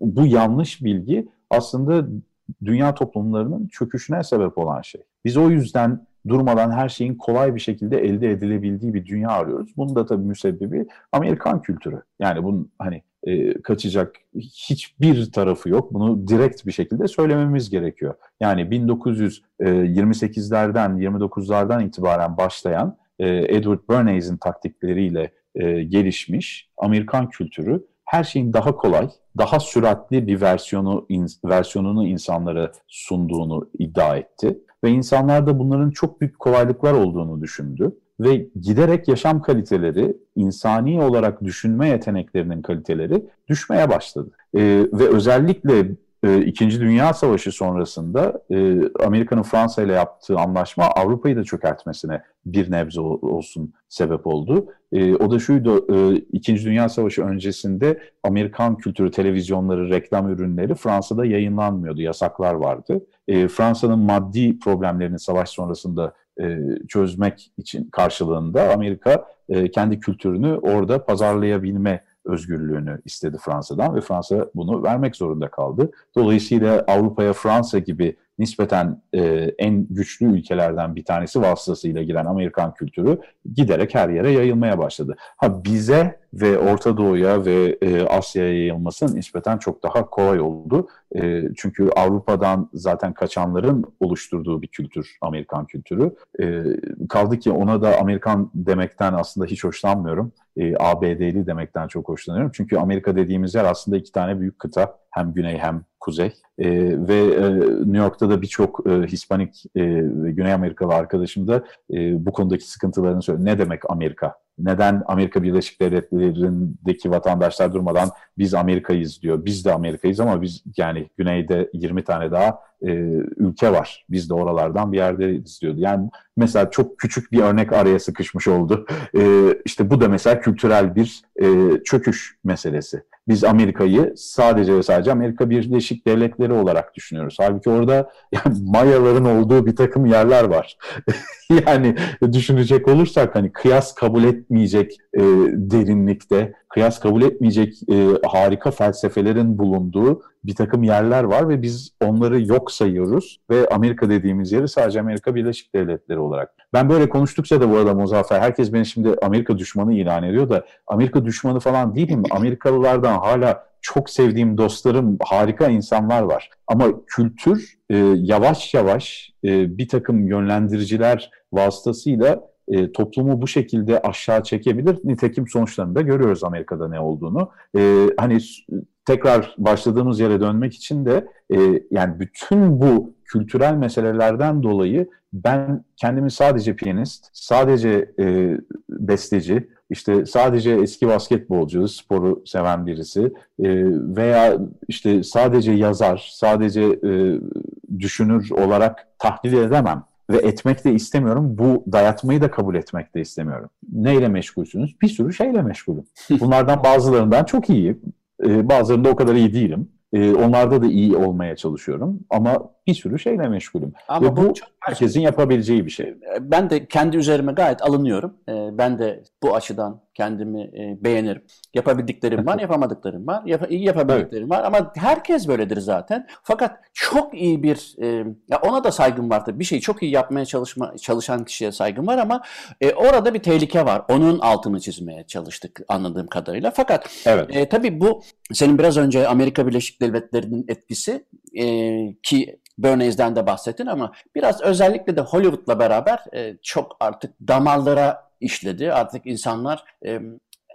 bu yanlış bilgi aslında dünya toplumlarının çöküşüne sebep olan şey. Biz o yüzden durmadan her şeyin kolay bir şekilde elde edilebildiği bir dünya arıyoruz. Bunun da tabii müsebbibi Amerikan kültürü. Yani bunun hani e, kaçacak hiçbir tarafı yok. Bunu direkt bir şekilde söylememiz gerekiyor. Yani 1928'lerden, 29'lardan itibaren başlayan e, Edward Bernays'in taktikleriyle e, gelişmiş Amerikan kültürü her şeyin daha kolay, daha süratli bir versiyonu versiyonunu insanlara sunduğunu iddia etti ve insanlar da bunların çok büyük kolaylıklar olduğunu düşündü ve giderek yaşam kaliteleri, insani olarak düşünme yeteneklerinin kaliteleri düşmeye başladı. Ee, ve özellikle e, İkinci Dünya Savaşı sonrasında e, Amerika'nın Fransa ile yaptığı anlaşma Avrupa'yı da çökertmesine bir nebze olsun sebep oldu. E, o da şuydu, e, İkinci Dünya Savaşı öncesinde Amerikan kültürü, televizyonları, reklam ürünleri Fransa'da yayınlanmıyordu, yasaklar vardı. E, Fransa'nın maddi problemlerini savaş sonrasında e, çözmek için karşılığında Amerika e, kendi kültürünü orada pazarlayabilme özgürlüğünü istedi Fransa'dan ve Fransa bunu vermek zorunda kaldı. Dolayısıyla Avrupa'ya Fransa gibi nispeten e, en güçlü ülkelerden bir tanesi vasıtasıyla giren Amerikan kültürü giderek her yere yayılmaya başladı. Ha bize ve Orta Doğu'ya ve e, Asya'ya yayılması nispeten çok daha kolay oldu. E, çünkü Avrupa'dan zaten kaçanların oluşturduğu bir kültür, Amerikan kültürü. E, kaldı ki ona da Amerikan demekten aslında hiç hoşlanmıyorum. E, ABD'li demekten çok hoşlanıyorum. Çünkü Amerika dediğimiz yer aslında iki tane büyük kıta. Hem güney hem kuzey. E, ve e, New York'ta da birçok e, Hispanik e, ve Güney Amerikalı arkadaşım da e, bu konudaki sıkıntılarını söylüyor. Ne demek Amerika? Neden Amerika Birleşik Devletleri'ndeki vatandaşlar durmadan biz Amerika'yız diyor. Biz de Amerika'yız ama biz yani güneyde 20 tane daha e, ülke var. Biz de oralardan bir yerdeyiz diyordu. Yani mesela çok küçük bir örnek araya sıkışmış oldu. E, işte bu da mesela kültürel bir e, çöküş meselesi. Biz Amerika'yı sadece ve sadece Amerika Birleşik Devletleri olarak düşünüyoruz. Halbuki orada yani Mayaların olduğu bir takım yerler var. *laughs* yani düşünecek olursak hani kıyas kabul etmeyecek e, derinlikte, kıyas kabul etmeyecek e, harika felsefelerin bulunduğu bir takım yerler var ve biz onları yok sayıyoruz ve Amerika dediğimiz yeri sadece Amerika Birleşik Devletleri olarak. Ben böyle konuştukça da bu arada Muzaffer, herkes beni şimdi Amerika düşmanı ilan ediyor da Amerika düşmanı falan değilim. Amerikalılardan hala çok sevdiğim dostlarım, harika insanlar var. Ama kültür e, yavaş yavaş e, bir takım yönlendiriciler vasıtasıyla e, toplumu bu şekilde aşağı çekebilir. Nitekim sonuçlarında görüyoruz Amerika'da ne olduğunu. E, hani tekrar başladığımız yere dönmek için de e, yani bütün bu kültürel meselelerden dolayı ben kendimi sadece piyanist, sadece e, besteci, işte sadece eski basketbolcu, sporu seven birisi e, veya işte sadece yazar, sadece e, düşünür olarak tahlil edemem ve etmek de istemiyorum. Bu dayatmayı da kabul etmek de istemiyorum. Neyle meşgulsünüz? Bir sürü şeyle meşgulüm. *laughs* Bunlardan bazılarından çok iyiyim. E, bazılarında o kadar iyi değilim. E, onlarda da iyi olmaya çalışıyorum. Ama bir sürü şeyle meşgulüm. Ama Ve bu, bu çok... herkesin yapabileceği bir şey. Ben de kendi üzerime gayet alınıyorum. E, ben de bu açıdan kendimi e, beğenirim. Yapabildiklerim var, *laughs* yapamadıklarım var. Yap iyi yapabildiklerim evet. var ama herkes böyledir zaten. Fakat çok iyi bir e, ya ona da saygım var tabii. Bir şeyi çok iyi yapmaya çalışma çalışan kişiye saygım var ama e, orada bir tehlike var. Onun altını çizmeye çalıştık anladığım kadarıyla. Fakat evet. e, tabii bu senin biraz önce Amerika Birleşik Devletleri'nin etkisi e, ki Bernays'den de bahsettin ama biraz özellikle de Hollywood'la beraber e, çok artık damarlara işledi. Artık insanlar... E,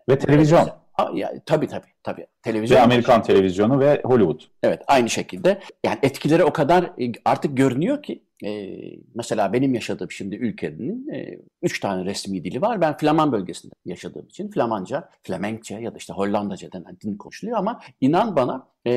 Ve televizyon. Ya, tabii tabii. tabii. Televizyon ve Amerikan şey. televizyonu ve Hollywood. Evet aynı şekilde. Yani etkileri o kadar e, artık görünüyor ki e, mesela benim yaşadığım şimdi ülkenin e, üç tane resmi dili var. Ben Flaman bölgesinde yaşadığım için Flamanca, Flemenkçe ya da işte Hollandaca denen din konuşuluyor ama inan bana e,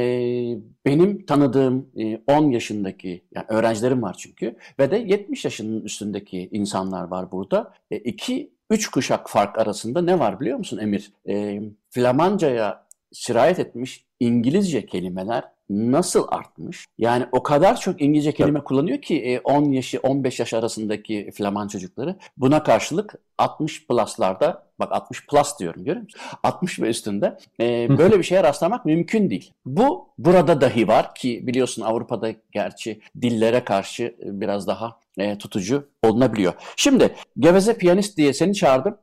benim tanıdığım e, 10 yaşındaki yani öğrencilerim var çünkü ve de 70 yaşının üstündeki insanlar var burada. E, iki üç kuşak fark arasında ne var biliyor musun Emir? E, Flamanca'ya sirayet etmiş İngilizce kelimeler nasıl artmış? Yani o kadar çok İngilizce kelime evet. kullanıyor ki 10 e, yaşı 15 yaş arasındaki Flaman çocukları. Buna karşılık 60 plus'larda bak 60 plus diyorum görüyor musun? 60 ve üstünde e, böyle bir şeye rastlamak mümkün değil. Bu burada dahi var ki biliyorsun Avrupa'da gerçi dillere karşı e, biraz daha e, tutucu olunabiliyor. Şimdi geveze piyanist diye seni çağırdım.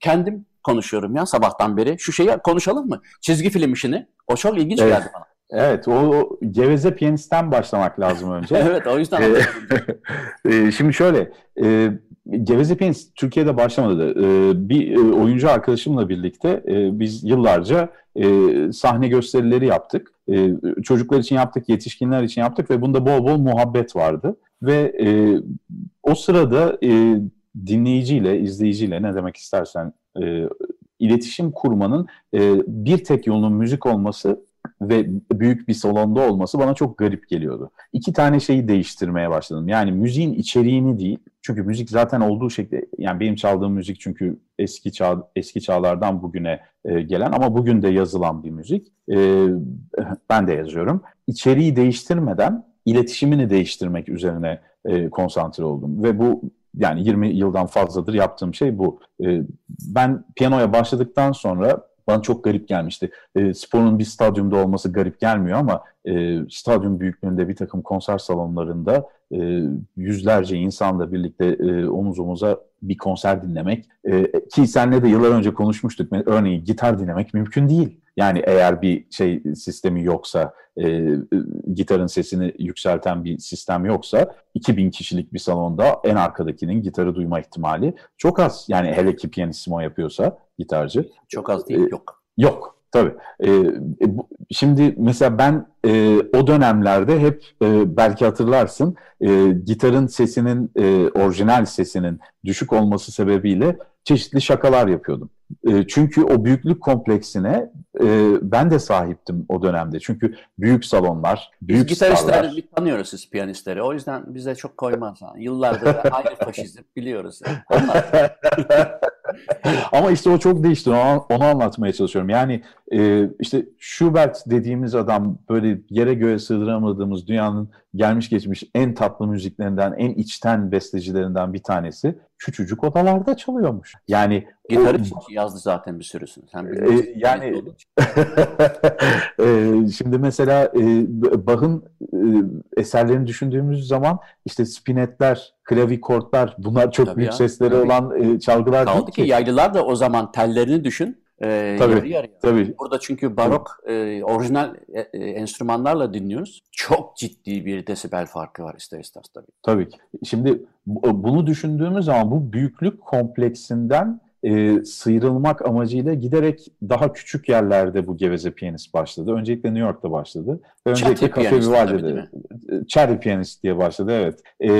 Kendim konuşuyorum ya sabahtan beri. Şu şeyi konuşalım mı? Çizgi film işini. O çok ilginç evet. geldi bana. Evet, o, geveze piyanistten başlamak lazım önce. *laughs* evet, o yüzden. *laughs* e, şimdi şöyle, e, geveze piyanist Türkiye'de başlamadı. E, bir e, oyuncu arkadaşımla birlikte e, biz yıllarca e, sahne gösterileri yaptık. E, çocuklar için yaptık, yetişkinler için yaptık ve bunda bol bol muhabbet vardı. Ve e, o sırada e, dinleyiciyle, izleyiciyle ne demek istersen e, iletişim kurmanın e, bir tek yolunun müzik olması ve büyük bir salonda olması bana çok garip geliyordu. İki tane şeyi değiştirmeye başladım. Yani müziğin içeriğini değil. Çünkü müzik zaten olduğu şekilde yani benim çaldığım müzik çünkü eski çağ eski çağlardan bugüne e, gelen ama bugün de yazılan bir müzik. E, ben de yazıyorum. İçeriği değiştirmeden iletişimini değiştirmek üzerine e, konsantre oldum ve bu yani 20 yıldan fazladır yaptığım şey bu. E, ben piyanoya başladıktan sonra bana çok garip gelmişti. E, sporun bir stadyumda olması garip gelmiyor ama e, stadyum büyüklüğünde bir takım konser salonlarında e, yüzlerce insanla birlikte e, omuz omuza bir konser dinlemek e, ki senle de yıllar önce konuşmuştuk. Örneğin gitar dinlemek mümkün değil. Yani eğer bir şey sistemi yoksa, e, gitarın sesini yükselten bir sistem yoksa 2000 kişilik bir salonda en arkadakinin gitarı duyma ihtimali çok az. Yani hele ki piyanissimo yapıyorsa gitarcı. Çok az değil, e, yok. Yok. Tabii. E, e, şimdi mesela ben e, o dönemlerde hep e, belki hatırlarsın e, gitarın sesinin e, orijinal sesinin düşük olması sebebiyle çeşitli şakalar yapıyordum. E, çünkü o büyüklük kompleksine e, ben de sahiptim o dönemde. Çünkü büyük salonlar, büyük Biz gitaristleri bir tanıyoruz siz piyanistleri. O yüzden bize çok koymaz. Yıllardır aynı *laughs* faşizm biliyoruz. *laughs* Ama işte o çok değişti. Onu, onu anlatmaya çalışıyorum. Yani e, işte Schubert dediğimiz adam böyle yere göğe sığdıramadığımız dünyanın gelmiş geçmiş en tatlı müziklerinden, en içten bestecilerinden bir tanesi küçücük odalarda çalıyormuş. Yani Gitar için yazdı zaten bir sürüsünü. Sen e, yani *laughs* e, şimdi mesela e, Bach'ın e, eserlerini düşündüğümüz zaman işte spinetler, klavikortlar bunlar çok tabii büyük ya, sesleri tabii. olan e, çalgılar Kaldı değil ki. ki. Yaylılar da o zaman tellerini düşün e, tabii, yarı yarıya. Tabii. Burada çünkü barok e, orijinal e, e, enstrümanlarla dinliyoruz. Çok ciddi bir desibel farkı var ister istemez tabii. Tabii ki. Şimdi bunu düşündüğümüz zaman bu büyüklük kompleksinden e, sıyrılmak amacıyla giderek daha küçük yerlerde bu geveze piyanist başladı. Öncelikle New York'ta başladı. Öncelikle Cafe Vivaldi'de. Cherry Pianist diye başladı evet. E,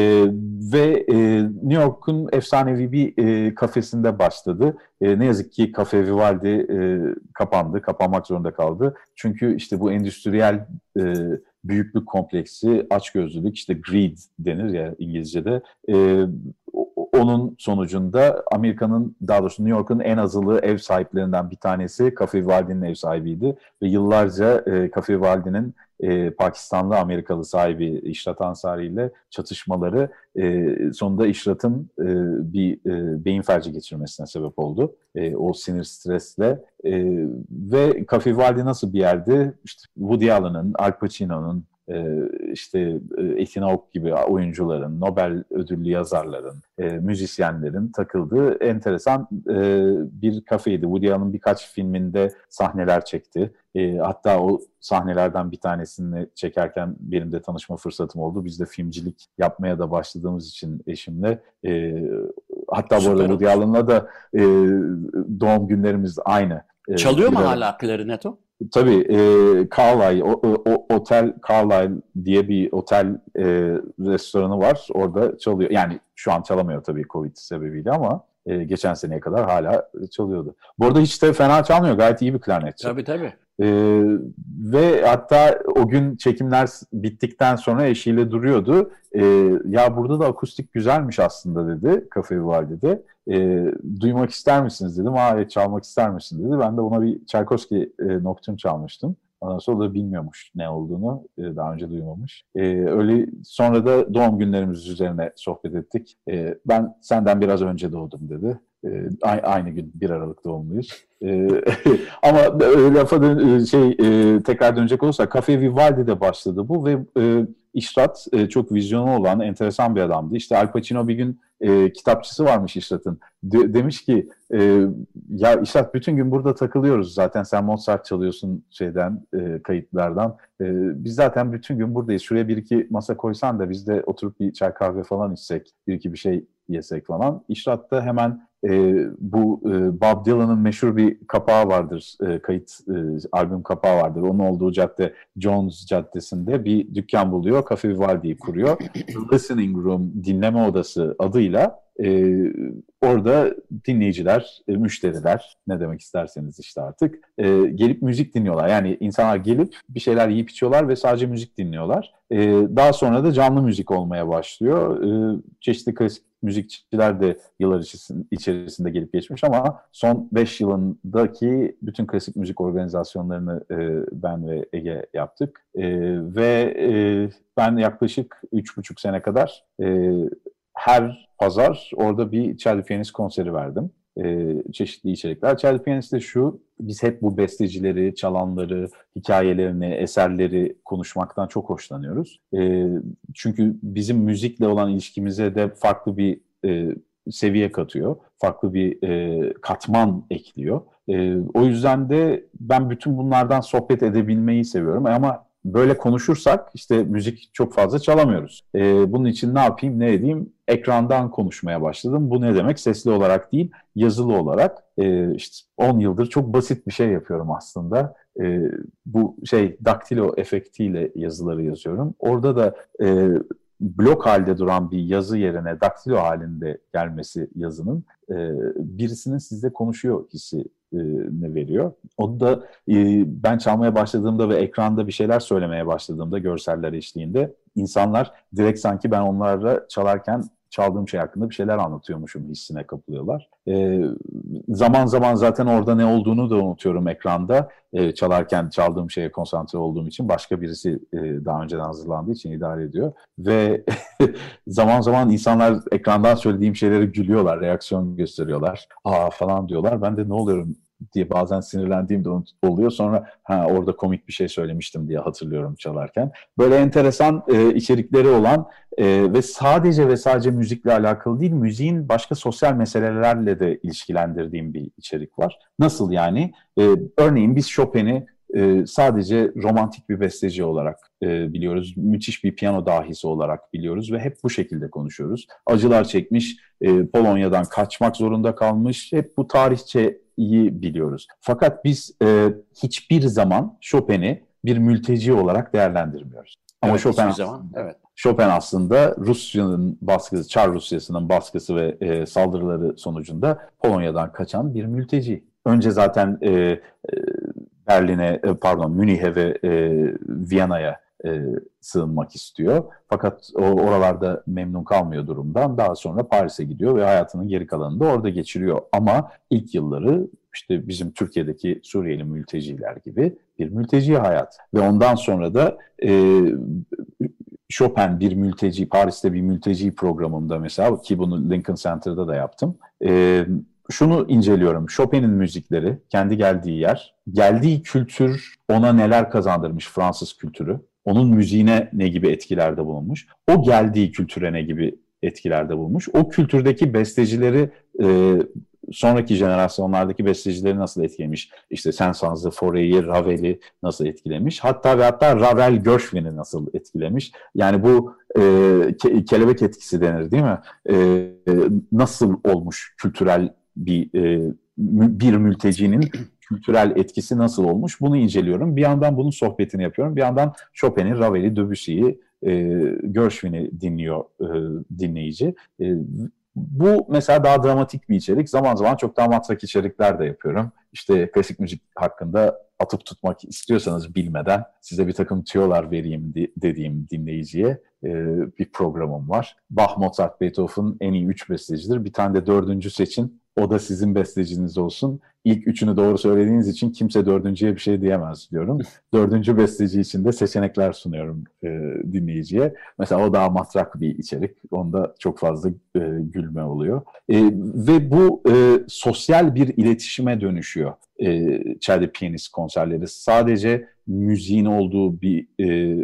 ve e, New York'un efsanevi bir e, kafesinde başladı. E, ne yazık ki Cafe Vivaldi e, kapandı, kapanmak zorunda kaldı. Çünkü işte bu endüstriyel e, büyüklük kompleksi, açgözlülük, işte greed denir ya İngilizce'de. E, onun sonucunda Amerika'nın, daha doğrusu New York'un en azılı ev sahiplerinden bir tanesi Cafe Vivaldi'nin ev sahibiydi. Ve yıllarca e, Cafe Vivaldi'nin e, Pakistanlı Amerikalı sahibi İşrat Ansari ile çatışmaları e, sonunda İşrat'ın e, bir e, beyin felci geçirmesine sebep oldu. E, o sinir stresle e, ve Cafe Vivaldi nasıl bir yerdi? İşte Woody Allen'ın, Al Pacino'nun, işte e, Ethan Hawke gibi oyuncuların, Nobel ödüllü yazarların, e, müzisyenlerin takıldığı enteresan bir kafeydi. Woody Allen birkaç filminde sahneler çekti. hatta o sahnelerden bir tanesini çekerken benim de tanışma fırsatım oldu. Biz de filmcilik yapmaya da başladığımız için eşimle. hatta Süper bu arada Woody Allen'la da doğum günlerimiz aynı. Çalıyor mu hala klarinet o? Tabii e, Carlyle, o, o, Otel Carlyle diye bir otel e, restoranı var. Orada çalıyor. Yani şu an çalamıyor tabii Covid sebebiyle ama e, geçen seneye kadar hala çalıyordu. Bu arada hiç de fena çalmıyor. Gayet iyi bir klarnetçi. Tabii tabii. Ee, ve hatta o gün çekimler bittikten sonra eşiyle duruyordu. Ee, ya burada da akustik güzelmiş aslında dedi Kafe Vivaldi'de. Ee, duymak ister misiniz dedim. Aa evet çalmak ister misin dedi. Ben de ona bir Tchaikovsky e, Nocturne çalmıştım. Ondan sonra da bilmiyormuş ne olduğunu. E, daha önce duymamış. E, öyle sonra da doğum günlerimiz üzerine sohbet ettik. E, ben senden biraz önce doğdum dedi. E, aynı gün 1 Aralık doğumluyuz. E, *laughs* ama e, lafa dön, şey e, tekrar dönecek olursa Cafe Vivaldi'de başladı bu ve e, İşrat e, çok vizyonu olan enteresan bir adamdı. İşte Al Pacino bir gün e, kitapçısı varmış İşrat'ın. De, demiş ki e, ya İşrat bütün gün burada takılıyoruz zaten sen Mozart çalıyorsun şeyden e, kayıtlardan. E, biz zaten bütün gün buradayız. Şuraya bir iki masa koysan da biz de oturup bir çay kahve falan içsek, bir iki bir şey yesek falan. İşrat da hemen e, bu e, Bob Dylan'ın meşhur bir kapağı vardır, e, kayıt e, albüm kapağı vardır. Onun olduğu cadde Jones Caddesi'nde bir dükkan buluyor, Cafe Vivaldi'yi kuruyor. Listening Room, dinleme odası adıyla e, orada dinleyiciler, e, müşteriler ne demek isterseniz işte artık e, gelip müzik dinliyorlar. Yani insanlar gelip bir şeyler yiyip içiyorlar ve sadece müzik dinliyorlar. E, daha sonra da canlı müzik olmaya başlıyor. E, çeşitli klasik müzikçiler de yıllar içerisinde gelip geçmiş ama son 5 yılındaki bütün klasik müzik organizasyonlarını e, ben ve Ege yaptık. E, ve e, ben yaklaşık 3,5 sene kadar e, her pazar orada bir Charlie Pianist konseri verdim. E, çeşitli içerikler. Charlie Pianist de şu, biz hep bu bestecileri, çalanları, hikayelerini, eserleri konuşmaktan çok hoşlanıyoruz. E, çünkü bizim müzikle olan ilişkimize de farklı bir e, seviye katıyor. Farklı bir e, katman ekliyor. E, o yüzden de ben bütün bunlardan sohbet edebilmeyi seviyorum. Ama böyle konuşursak işte müzik çok fazla çalamıyoruz. E, bunun için ne yapayım ne edeyim ekrandan konuşmaya başladım. Bu ne demek? Sesli olarak değil yazılı olarak. E, işte 10 yıldır çok basit bir şey yapıyorum aslında. E, bu şey daktilo efektiyle yazıları yazıyorum. Orada da e, blok halde duran bir yazı yerine daktilo halinde gelmesi yazının e, birisinin sizle konuşuyor hissi ne veriyor. Onu da e, ben çalmaya başladığımda ve ekranda bir şeyler söylemeye başladığımda görseller eşliğinde insanlar direkt sanki ben onlarla çalarken çaldığım şey hakkında bir şeyler anlatıyormuşum hissine kapılıyorlar. E, zaman zaman zaten orada ne olduğunu da unutuyorum ekranda. E, çalarken çaldığım şeye konsantre olduğum için başka birisi e, daha önceden hazırlandığı için idare ediyor. Ve *laughs* zaman zaman insanlar ekrandan söylediğim şeyleri gülüyorlar, reaksiyon gösteriyorlar. Aa falan diyorlar. Ben de ne oluyorum diye bazen sinirlendiğim de oluyor. Sonra ha orada komik bir şey söylemiştim diye hatırlıyorum çalarken. Böyle enteresan e, içerikleri olan e, ve sadece ve sadece müzikle alakalı değil, müziğin başka sosyal meselelerle de ilişkilendirdiğim bir içerik var. Nasıl yani? E, örneğin biz Chopin'i e, sadece romantik bir besteci olarak e, biliyoruz. Müthiş bir piyano dahisi olarak biliyoruz ve hep bu şekilde konuşuyoruz. Acılar çekmiş, e, Polonya'dan kaçmak zorunda kalmış. Hep bu tarihçeyi biliyoruz. Fakat biz e, hiçbir zaman Chopin'i bir mülteci olarak değerlendirmiyoruz. Ama evet, Chopin zaman, evet. Chopin aslında Rusya'nın baskısı, Çar Rusyası'nın baskısı ve e, saldırıları sonucunda Polonya'dan kaçan bir mülteci. Önce zaten e, e, Berlin'e, e, pardon Münih'e ve e, Viyana'ya e, sığınmak istiyor. Fakat o, oralarda memnun kalmıyor durumdan. Daha sonra Paris'e gidiyor ve hayatının geri kalanını da orada geçiriyor. Ama ilk yılları işte bizim Türkiye'deki Suriyeli mülteciler gibi bir mülteci hayat. Ve ondan sonra da e, Chopin bir mülteci, Paris'te bir mülteci programında mesela ki bunu Lincoln Center'da da yaptım. E, şunu inceliyorum. Chopin'in müzikleri, kendi geldiği yer, geldiği kültür ona neler kazandırmış Fransız kültürü, onun müziğine ne gibi etkilerde bulunmuş, o geldiği kültüre ne gibi etkilerde bulunmuş, o kültürdeki bestecileri e, sonraki jenerasyonlardaki bestecileri nasıl etkilemiş? İşte Saint-Saëns'ı, Fauré'yi, Ravel'i nasıl etkilemiş? Hatta ve hatta Ravel Gershwin'i nasıl etkilemiş? Yani bu e, ke- kelebek etkisi denir değil mi? E, nasıl olmuş kültürel bir e, bir mültecinin *clears throat* kültürel etkisi nasıl olmuş bunu inceliyorum. Bir yandan bunun sohbetini yapıyorum. Bir yandan Chopin'i, Ravel'i, Debussy'yi, e, Gershwin'i dinliyor e, dinleyici. E, bu mesela daha dramatik bir içerik. Zaman zaman çok daha matrak içerikler de yapıyorum. İşte klasik müzik hakkında atıp tutmak istiyorsanız bilmeden size bir takım tüyolar vereyim dediğim dinleyiciye e, bir programım var. Bach, Mozart, Beethoven en iyi üç bestecidir. Bir tane de dördüncü seçin. O da sizin besteciniz olsun. İlk üçünü doğru söylediğiniz için kimse dördüncüye bir şey diyemez diyorum. *laughs* Dördüncü besteci için de seçenekler sunuyorum e, dinleyiciye. Mesela o daha matrak bir içerik. Onda çok fazla e, gülme oluyor. E, ve bu e, sosyal bir iletişime dönüşüyor e, Çelde Piyanist konserleri. Sadece müziğin olduğu bir e,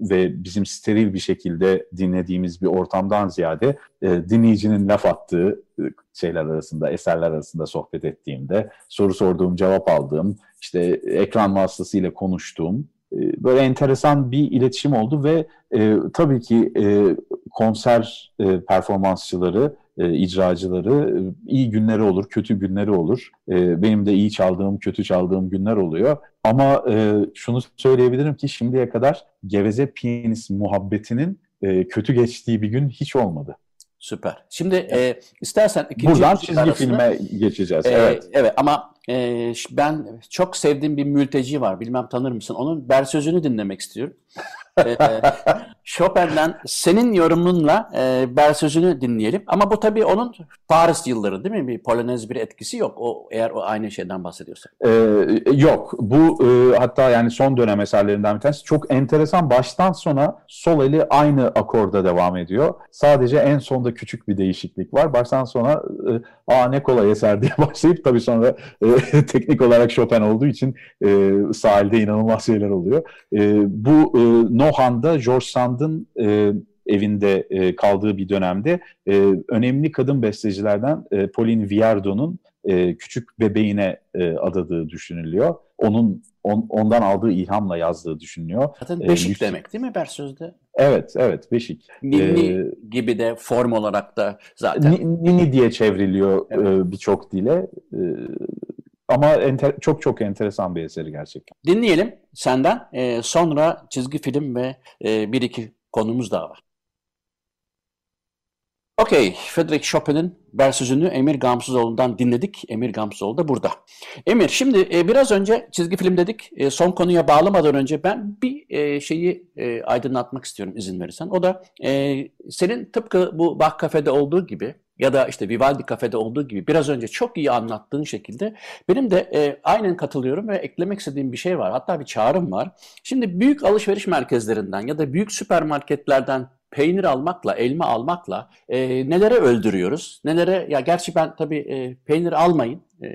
ve bizim steril bir şekilde dinlediğimiz bir ortamdan ziyade e, dinleyicinin laf attığı e, şeyler arasında, eserler arasında sohbet ettiğimde, soru sorduğum, cevap aldığım, işte ekran vasıtasıyla konuştuğum e, böyle enteresan bir iletişim oldu ve e, tabii ki e, konser e, performansçıları e, icracıları e, iyi günleri olur, kötü günleri olur. E, benim de iyi çaldığım, kötü çaldığım günler oluyor. Ama e, şunu söyleyebilirim ki şimdiye kadar geveze piyanist muhabbetinin e, kötü geçtiği bir gün hiç olmadı. Süper. Şimdi e, istersen ikinci Buradan çizgi arasında, filme geçeceğiz. E, evet. Evet ama e, ben çok sevdiğim bir mülteci var. Bilmem tanır mısın? Onun ber sözünü dinlemek istiyorum e, Chopin'den senin yorumunla e, ber sözünü dinleyelim. Ama bu tabii onun Paris yılları değil mi? Bir polonez bir etkisi yok. O eğer o aynı şeyden bahsediyorsa. Ee, yok. Bu e, hatta yani son dönem eserlerinden bir tanesi. Çok enteresan. Baştan sona sol eli aynı akorda devam ediyor. Sadece en sonda küçük bir değişiklik var. Baştan sona e, aa ne kolay eser diye *laughs* başlayıp tabii sonra e, *laughs* teknik olarak Chopin olduğu için e, sahilde inanılmaz şeyler oluyor. E, bu e, Nohan'da George Sand'ın e, evinde e, kaldığı bir dönemde e, önemli kadın bestecilerden e, Pauline Viardot'un e, küçük bebeğine e, adadığı düşünülüyor. Onun on, ondan aldığı ilhamla yazdığı düşünülüyor. Zaten e, beşik ee, demek değil mi Bersöz'de? Evet, evet beşik. Nini ee, gibi de form olarak da zaten. Nini diye çevriliyor evet. e, birçok dile. E, ama enter, çok çok enteresan bir eseri gerçekten. Dinleyelim senden. E, sonra çizgi film ve e, bir iki konumuz daha var. Okey, Frederick Chopin'in Bersözünü Emir Gamsızoğlu'ndan dinledik. Emir Gamsızoğlu da burada. Emir, şimdi e, biraz önce çizgi film dedik. E, son konuya bağlamadan önce ben bir e, şeyi e, aydınlatmak istiyorum izin verirsen. O da e, senin tıpkı bu Bach Cafe'de olduğu gibi ya da işte Vivaldi Cafe'de olduğu gibi biraz önce çok iyi anlattığın şekilde benim de e, aynen katılıyorum ve eklemek istediğim bir şey var. Hatta bir çağrım var. Şimdi büyük alışveriş merkezlerinden ya da büyük süpermarketlerden peynir almakla, elma almakla e, nelere öldürüyoruz? Nelere ya gerçi ben tabii e, peynir almayın e,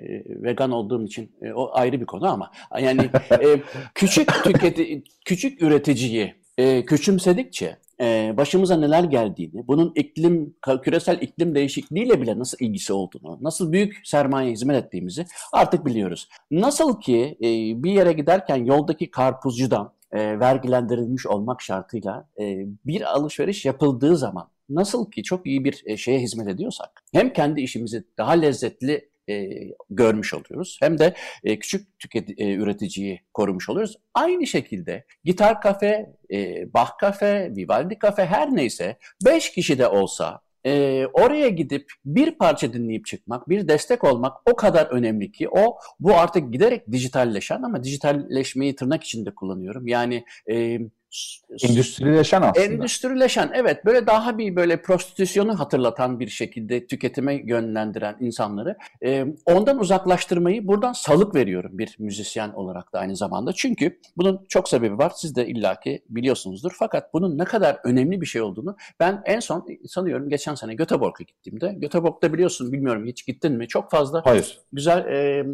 vegan olduğum için e, o ayrı bir konu ama yani e, küçük tüketi küçük üreticiyi e, küçümsedikçe e, başımıza neler geldiğini, bunun iklim küresel iklim değişikliğiyle bile nasıl ilgisi olduğunu, nasıl büyük sermaye hizmet ettiğimizi artık biliyoruz. Nasıl ki e, bir yere giderken yoldaki karpuzcudan e, vergilendirilmiş olmak şartıyla e, bir alışveriş yapıldığı zaman nasıl ki çok iyi bir şeye hizmet ediyorsak hem kendi işimizi daha lezzetli e, görmüş oluyoruz. Hem de e, küçük tüket, e, üreticiyi korumuş oluyoruz. Aynı şekilde Gitar Kafe, e, Bach Kafe, Vivaldi Kafe her neyse 5 kişi de olsa e, oraya gidip bir parça dinleyip çıkmak, bir destek olmak o kadar önemli ki o bu artık giderek dijitalleşen ama dijitalleşmeyi tırnak içinde kullanıyorum. Yani e, Endüstrileşen aslında. Endüstrileşen evet böyle daha bir böyle prostitüsyonu hatırlatan bir şekilde tüketime yönlendiren insanları e, ondan uzaklaştırmayı buradan salık veriyorum bir müzisyen olarak da aynı zamanda. Çünkü bunun çok sebebi var siz de illaki biliyorsunuzdur fakat bunun ne kadar önemli bir şey olduğunu ben en son sanıyorum geçen sene Göteborg'a gittiğimde Göteborg'da biliyorsun bilmiyorum hiç gittin mi çok fazla Hayır. güzel e,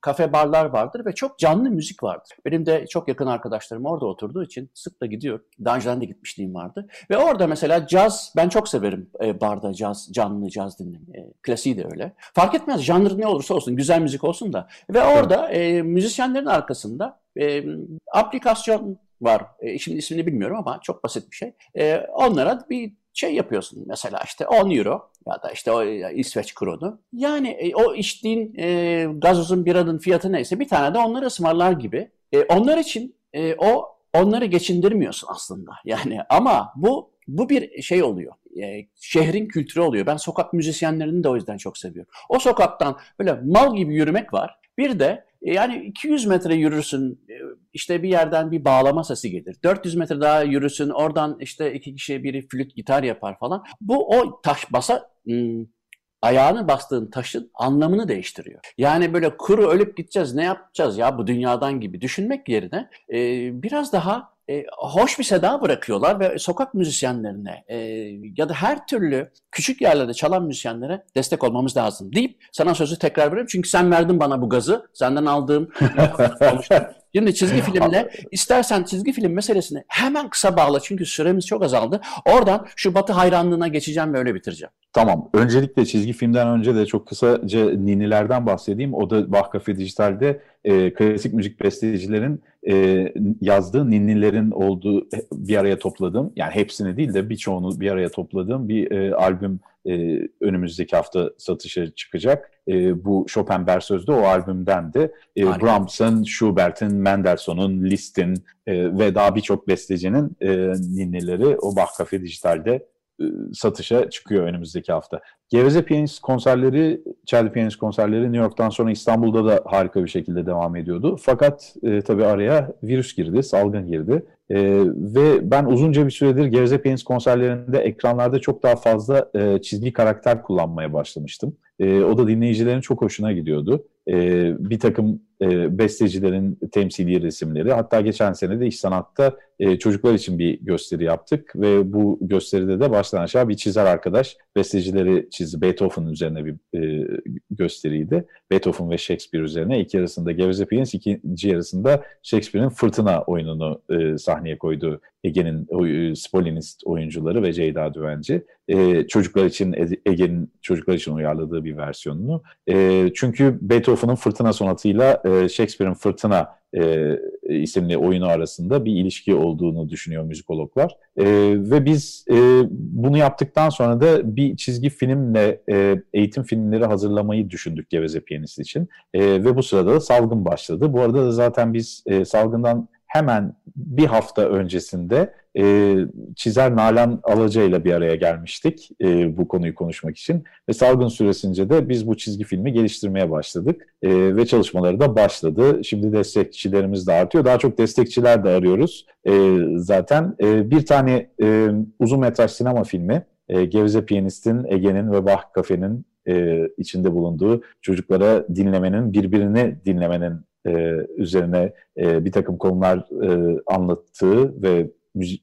kafe barlar vardır ve çok canlı müzik vardır. Benim de çok yakın arkadaşlarım orada oturduğu için sık da gidiyor. Daha önceden de gitmişliğim vardı. Ve orada mesela caz, ben çok severim e, barda caz, canlı caz dinlemeyi. E, klasiği de öyle. Fark etmez janr ne olursa olsun, güzel müzik olsun da. Ve orada e, müzisyenlerin arkasında e, aplikasyon var. E, şimdi ismini bilmiyorum ama çok basit bir şey. E, onlara bir şey yapıyorsun mesela işte 10 euro ya da işte o e, İsveç kronu. Yani e, o içtiğin e, gazozun biranın fiyatı neyse bir tane de onları ısmarlar gibi. E, onlar için e, o onları geçindirmiyorsun aslında. Yani ama bu bu bir şey oluyor. E, şehrin kültürü oluyor. Ben sokak müzisyenlerini de o yüzden çok seviyorum. O sokaktan böyle mal gibi yürümek var. Bir de e, yani 200 metre yürürsün e, işte bir yerden bir bağlama sesi gelir. 400 metre daha yürürsün oradan işte iki kişi biri flüt gitar yapar falan. Bu o taş basa hmm, ayağını bastığın taşın anlamını değiştiriyor. Yani böyle kuru ölüp gideceğiz ne yapacağız ya bu dünyadan gibi düşünmek yerine e, biraz daha e, hoş bir seda bırakıyorlar ve sokak müzisyenlerine e, ya da her türlü küçük yerlerde çalan müzisyenlere destek olmamız lazım deyip sana sözü tekrar veriyorum. Çünkü sen verdin bana bu gazı. Senden aldığım *laughs* Şimdi çizgi filmle istersen çizgi film meselesini hemen kısa bağla çünkü süremiz çok azaldı. Oradan şu batı hayranlığına geçeceğim ve öyle bitireceğim. Tamam. Öncelikle çizgi filmden önce de çok kısaca ninilerden bahsedeyim. O da Bach Cafe Dijital'de e, klasik müzik bestecilerin e, yazdığı ninnilerin olduğu bir araya topladığım yani hepsini değil de birçoğunu bir araya topladığım bir e, albüm e, önümüzdeki hafta satışa çıkacak. E, bu Chopin Bersöz'de o albümden de e, Brahms'ın, Schubert'in, Mendelssohn'un, Liszt'in e, ve daha birçok bestecinin e, ninnileri o Bach Cafe Dijital'de satışa çıkıyor önümüzdeki hafta. Geveze Piyanist konserleri, Charlie Piyanist konserleri New York'tan sonra İstanbul'da da harika bir şekilde devam ediyordu. Fakat e, tabii araya virüs girdi, salgın girdi. E, ve ben uzunca bir süredir Geveze Piyanist konserlerinde ekranlarda çok daha fazla e, çizgi karakter kullanmaya başlamıştım. E, o da dinleyicilerin çok hoşuna gidiyordu. E, bir takım e, bestecilerin temsili resimleri. Hatta geçen sene de İş Sanat'ta e, çocuklar için bir gösteri yaptık ve bu gösteride de baştan aşağı bir çizer arkadaş bestecileri çizdi. Beethoven üzerine bir e, gösteriydi. Beethoven ve Shakespeare üzerine. İlk yarısında Geveze Piyanist, ikinci yarısında Shakespeare'in Fırtına oyununu e, sahneye koydu Ege'nin e, Spolinist oyuncuları ve Ceyda Düvenci. E, çocuklar için Ege'nin çocuklar için uyarladığı bir versiyonunu. E, çünkü Beethoven'ın Fırtına sonatıyla e, Shakespeare'in Fırtına e, isimli oyunu arasında bir ilişki olduğunu düşünüyor müzikologlar. E, ve biz e, bunu yaptıktan sonra da bir çizgi filmle e, eğitim filmleri hazırlamayı düşündük Geveze Piyanist için. E, ve bu sırada da salgın başladı. Bu arada da zaten biz e, salgından hemen bir hafta öncesinde e, çizer Nalan Alaca ile bir araya gelmiştik e, bu konuyu konuşmak için. Ve salgın süresince de biz bu çizgi filmi geliştirmeye başladık e, ve çalışmaları da başladı. Şimdi destekçilerimiz de artıyor. Daha çok destekçiler de arıyoruz. E, zaten e, bir tane e, uzun metraj sinema filmi e, Gevze Piyanist'in, Ege'nin ve Bach Kafe'nin e, içinde bulunduğu çocuklara dinlemenin, birbirini dinlemenin e, üzerine e, bir takım konular e, anlattığı ve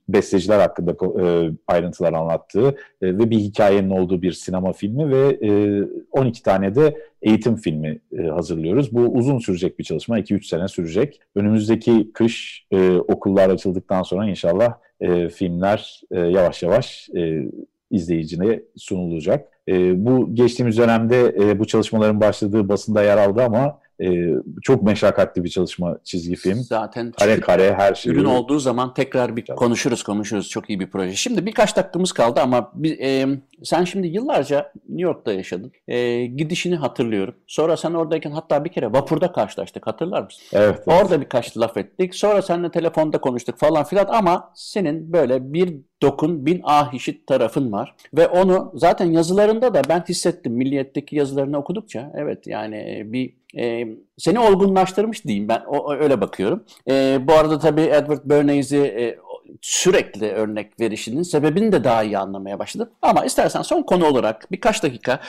besteciler hakkında e, ayrıntılar anlattığı e, ve bir hikayenin olduğu bir sinema filmi ve e, 12 tane de eğitim filmi e, hazırlıyoruz. Bu uzun sürecek bir çalışma, 2-3 sene sürecek. Önümüzdeki kış e, okullar açıldıktan sonra inşallah e, filmler e, yavaş yavaş e, izleyicine sunulacak. E, bu geçtiğimiz dönemde e, bu çalışmaların başladığı basında yer aldı ama e, çok meşakkatli bir çalışma çizgi film. Zaten kare kare her şey. Ürün olduğu zaman tekrar bir konuşuruz konuşuruz. Çok iyi bir proje. Şimdi birkaç dakikamız kaldı ama bir, e, sen şimdi yıllarca New York'ta yaşadın. E, gidişini hatırlıyorum. Sonra sen oradayken hatta bir kere vapurda karşılaştık hatırlar mısın? Evet. Orada evet. birkaç laf ettik. Sonra seninle telefonda konuştuk falan filan ama senin böyle bir dokun bin ah işit tarafın var. Ve onu zaten yazılarında da ben hissettim. Milliyetteki yazılarını okudukça. Evet yani bir e, seni olgunlaştırmış diyeyim ben o, öyle bakıyorum. E, bu arada tabii Edward Bernays'i e, sürekli örnek verişinin sebebini de daha iyi anlamaya başladım. Ama istersen son konu olarak birkaç dakika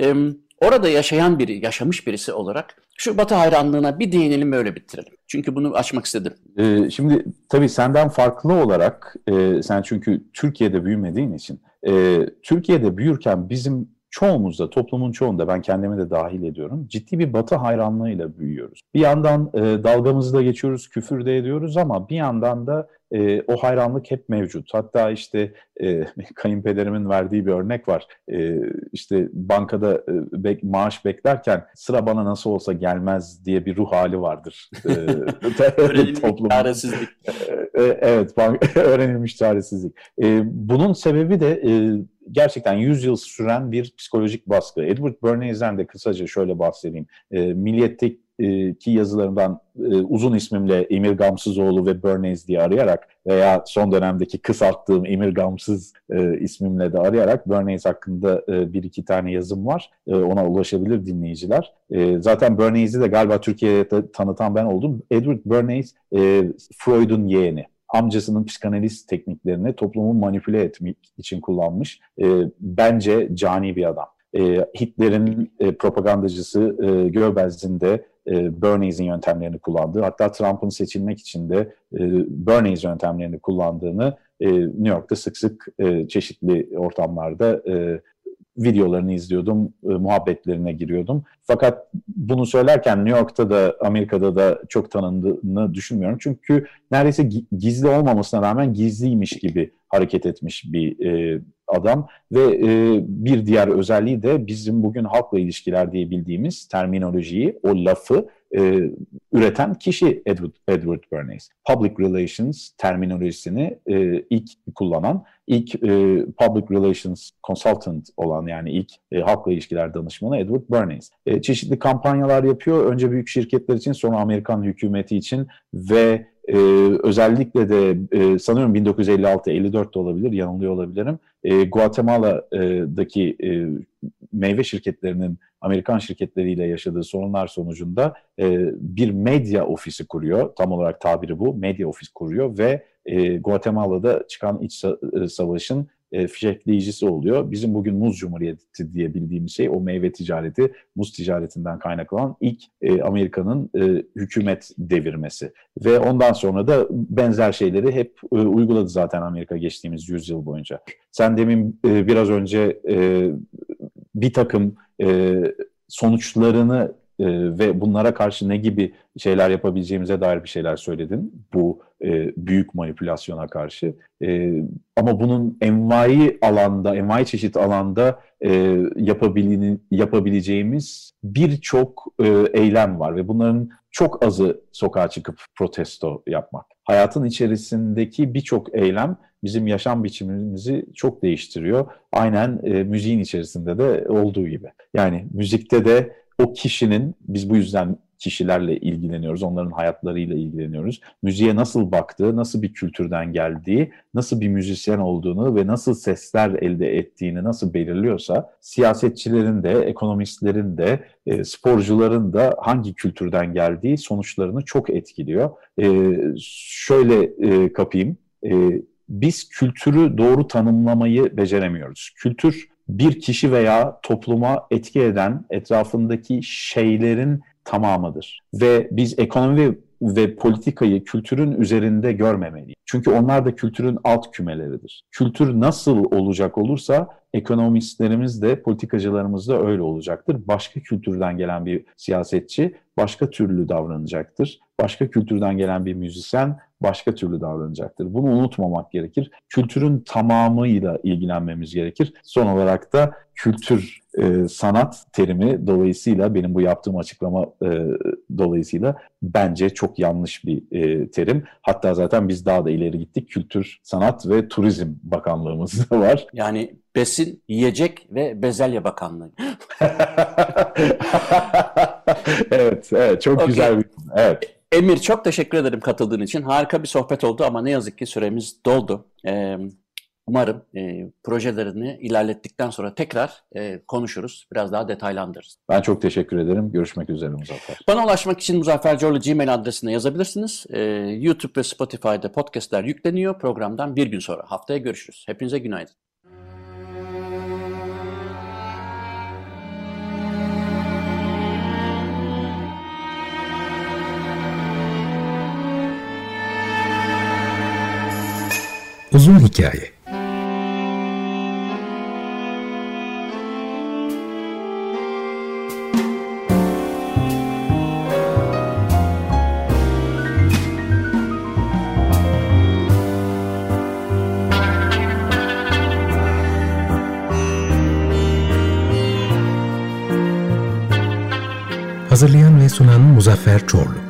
e, orada yaşayan biri, yaşamış birisi olarak şu Batı hayranlığına bir değinelim öyle bitirelim. Çünkü bunu açmak istedim. Ee, şimdi tabii senden farklı olarak e, sen çünkü Türkiye'de büyümediğin için e, Türkiye'de büyürken bizim çoğumuzda, toplumun çoğunda ben kendimi de dahil ediyorum. Ciddi bir batı hayranlığıyla büyüyoruz. Bir yandan e, dalgamızı da geçiyoruz, küfür de ediyoruz ama bir yandan da e, o hayranlık hep mevcut. Hatta işte e, *laughs* kayınpederimin verdiği bir örnek var. E, işte bankada e, bek, maaş beklerken sıra bana nasıl olsa gelmez diye bir ruh hali vardır. *laughs* *laughs* E, öğrenilmiş çaresizlik. E, evet, bank, öğrenilmiş çaresizlik. E, bunun sebebi de e, gerçekten 100 yıl süren bir psikolojik baskı. Edward Bernays'den de kısaca şöyle bahsedeyim. E, Milliyet'teki ki yazılarından e, uzun ismimle Emir Gamsızoğlu ve Bernays diye arayarak veya son dönemdeki kısalttığım Emir Gamsız e, ismimle de arayarak Bernays hakkında e, bir iki tane yazım var. E, ona ulaşabilir dinleyiciler. E, zaten Bernays'i de galiba Türkiye'ye tanıtan ben oldum. Edward Bernays e, Freud'un yeğeni amcasının psikanaliz tekniklerini toplumu manipüle etmek için kullanmış. E, bence cani bir adam. E, Hitler'in e, propagandacısı e, de e, Bernays'in yöntemlerini kullandığı, hatta Trump'ın seçilmek için de e, Bernays yöntemlerini kullandığını e, New York'ta sık sık e, çeşitli ortamlarda e, videolarını izliyordum, muhabbetlerine giriyordum. Fakat bunu söylerken New York'ta da Amerika'da da çok tanındığını düşünmüyorum. Çünkü neredeyse gizli olmamasına rağmen gizliymiş gibi hareket etmiş bir e, adam. Ve e, bir diğer özelliği de bizim bugün halkla ilişkiler diye bildiğimiz terminolojiyi, o lafı e, üreten kişi Edward, Edward Bernays. Public Relations terminolojisini e, ilk kullanan, ilk e, Public Relations Consultant olan yani ilk e, halkla ilişkiler danışmanı Edward Bernays. E, çeşitli kampanyalar yapıyor. Önce büyük şirketler için sonra Amerikan hükümeti için ve ee, özellikle de e, sanıyorum 1956-54 de olabilir, yanılıyor olabilirim. E, Guatemala'daki e, meyve şirketlerinin Amerikan şirketleriyle yaşadığı sorunlar sonucunda e, bir medya ofisi kuruyor. Tam olarak tabiri bu. Medya ofis kuruyor ve e, Guatemala'da çıkan iç e, savaşın e, fişekleyicisi oluyor. Bizim bugün muz cumhuriyeti diye bildiğimiz şey o meyve ticareti, muz ticaretinden kaynaklanan ilk e, Amerika'nın e, hükümet devirmesi. Ve ondan sonra da benzer şeyleri hep e, uyguladı zaten Amerika geçtiğimiz yüzyıl boyunca. Sen demin e, biraz önce e, bir takım e, sonuçlarını e, ve bunlara karşı ne gibi şeyler yapabileceğimize dair bir şeyler söyledin. Bu e, büyük manipülasyona karşı. E, ama bunun envai alanda, envai çeşit alanda e, yapabileceğimiz birçok e, eylem var ve bunların çok azı sokağa çıkıp protesto yapmak. Hayatın içerisindeki birçok eylem bizim yaşam biçimimizi çok değiştiriyor. Aynen e, müziğin içerisinde de olduğu gibi. Yani müzikte de o kişinin, biz bu yüzden kişilerle ilgileniyoruz, onların hayatlarıyla ilgileniyoruz. Müziğe nasıl baktığı, nasıl bir kültürden geldiği, nasıl bir müzisyen olduğunu ve nasıl sesler elde ettiğini nasıl belirliyorsa, siyasetçilerin de, ekonomistlerin de, e, sporcuların da hangi kültürden geldiği sonuçlarını çok etkiliyor. E, şöyle e, kapayım, e, biz kültürü doğru tanımlamayı beceremiyoruz. Kültür bir kişi veya topluma etki eden etrafındaki şeylerin tamamıdır. Ve biz ekonomi ve politikayı kültürün üzerinde görmemeli. Çünkü onlar da kültürün alt kümeleridir. Kültür nasıl olacak olursa ekonomistlerimiz de politikacılarımız da öyle olacaktır. Başka kültürden gelen bir siyasetçi başka türlü davranacaktır. Başka kültürden gelen bir müzisyen başka türlü davranacaktır. Bunu unutmamak gerekir. Kültürün tamamıyla ilgilenmemiz gerekir. Son olarak da kültür e, sanat terimi dolayısıyla benim bu yaptığım açıklama e, dolayısıyla bence çok yanlış bir e, terim. Hatta zaten biz daha da ileri gittik. Kültür, Sanat ve Turizm Bakanlığımız da var. Yani Besin, Yiyecek ve Bezelye Bakanlığı. *laughs* evet, evet çok okay. güzel bir evet. Emir çok teşekkür ederim katıldığın için. Harika bir sohbet oldu ama ne yazık ki süremiz doldu. Ee, umarım e, projelerini ilerlettikten sonra tekrar e, konuşuruz. Biraz daha detaylandırırız. Ben çok teşekkür ederim. Görüşmek üzere Muzaffer. Bana ulaşmak için Muzaffer Corlu Gmail adresine yazabilirsiniz. E, YouTube ve Spotify'da podcastler yükleniyor. Programdan bir gün sonra. Haftaya görüşürüz. Hepinize günaydın. Uzun Hikaye Hazırlayan ve sunan Muzaffer Çorlu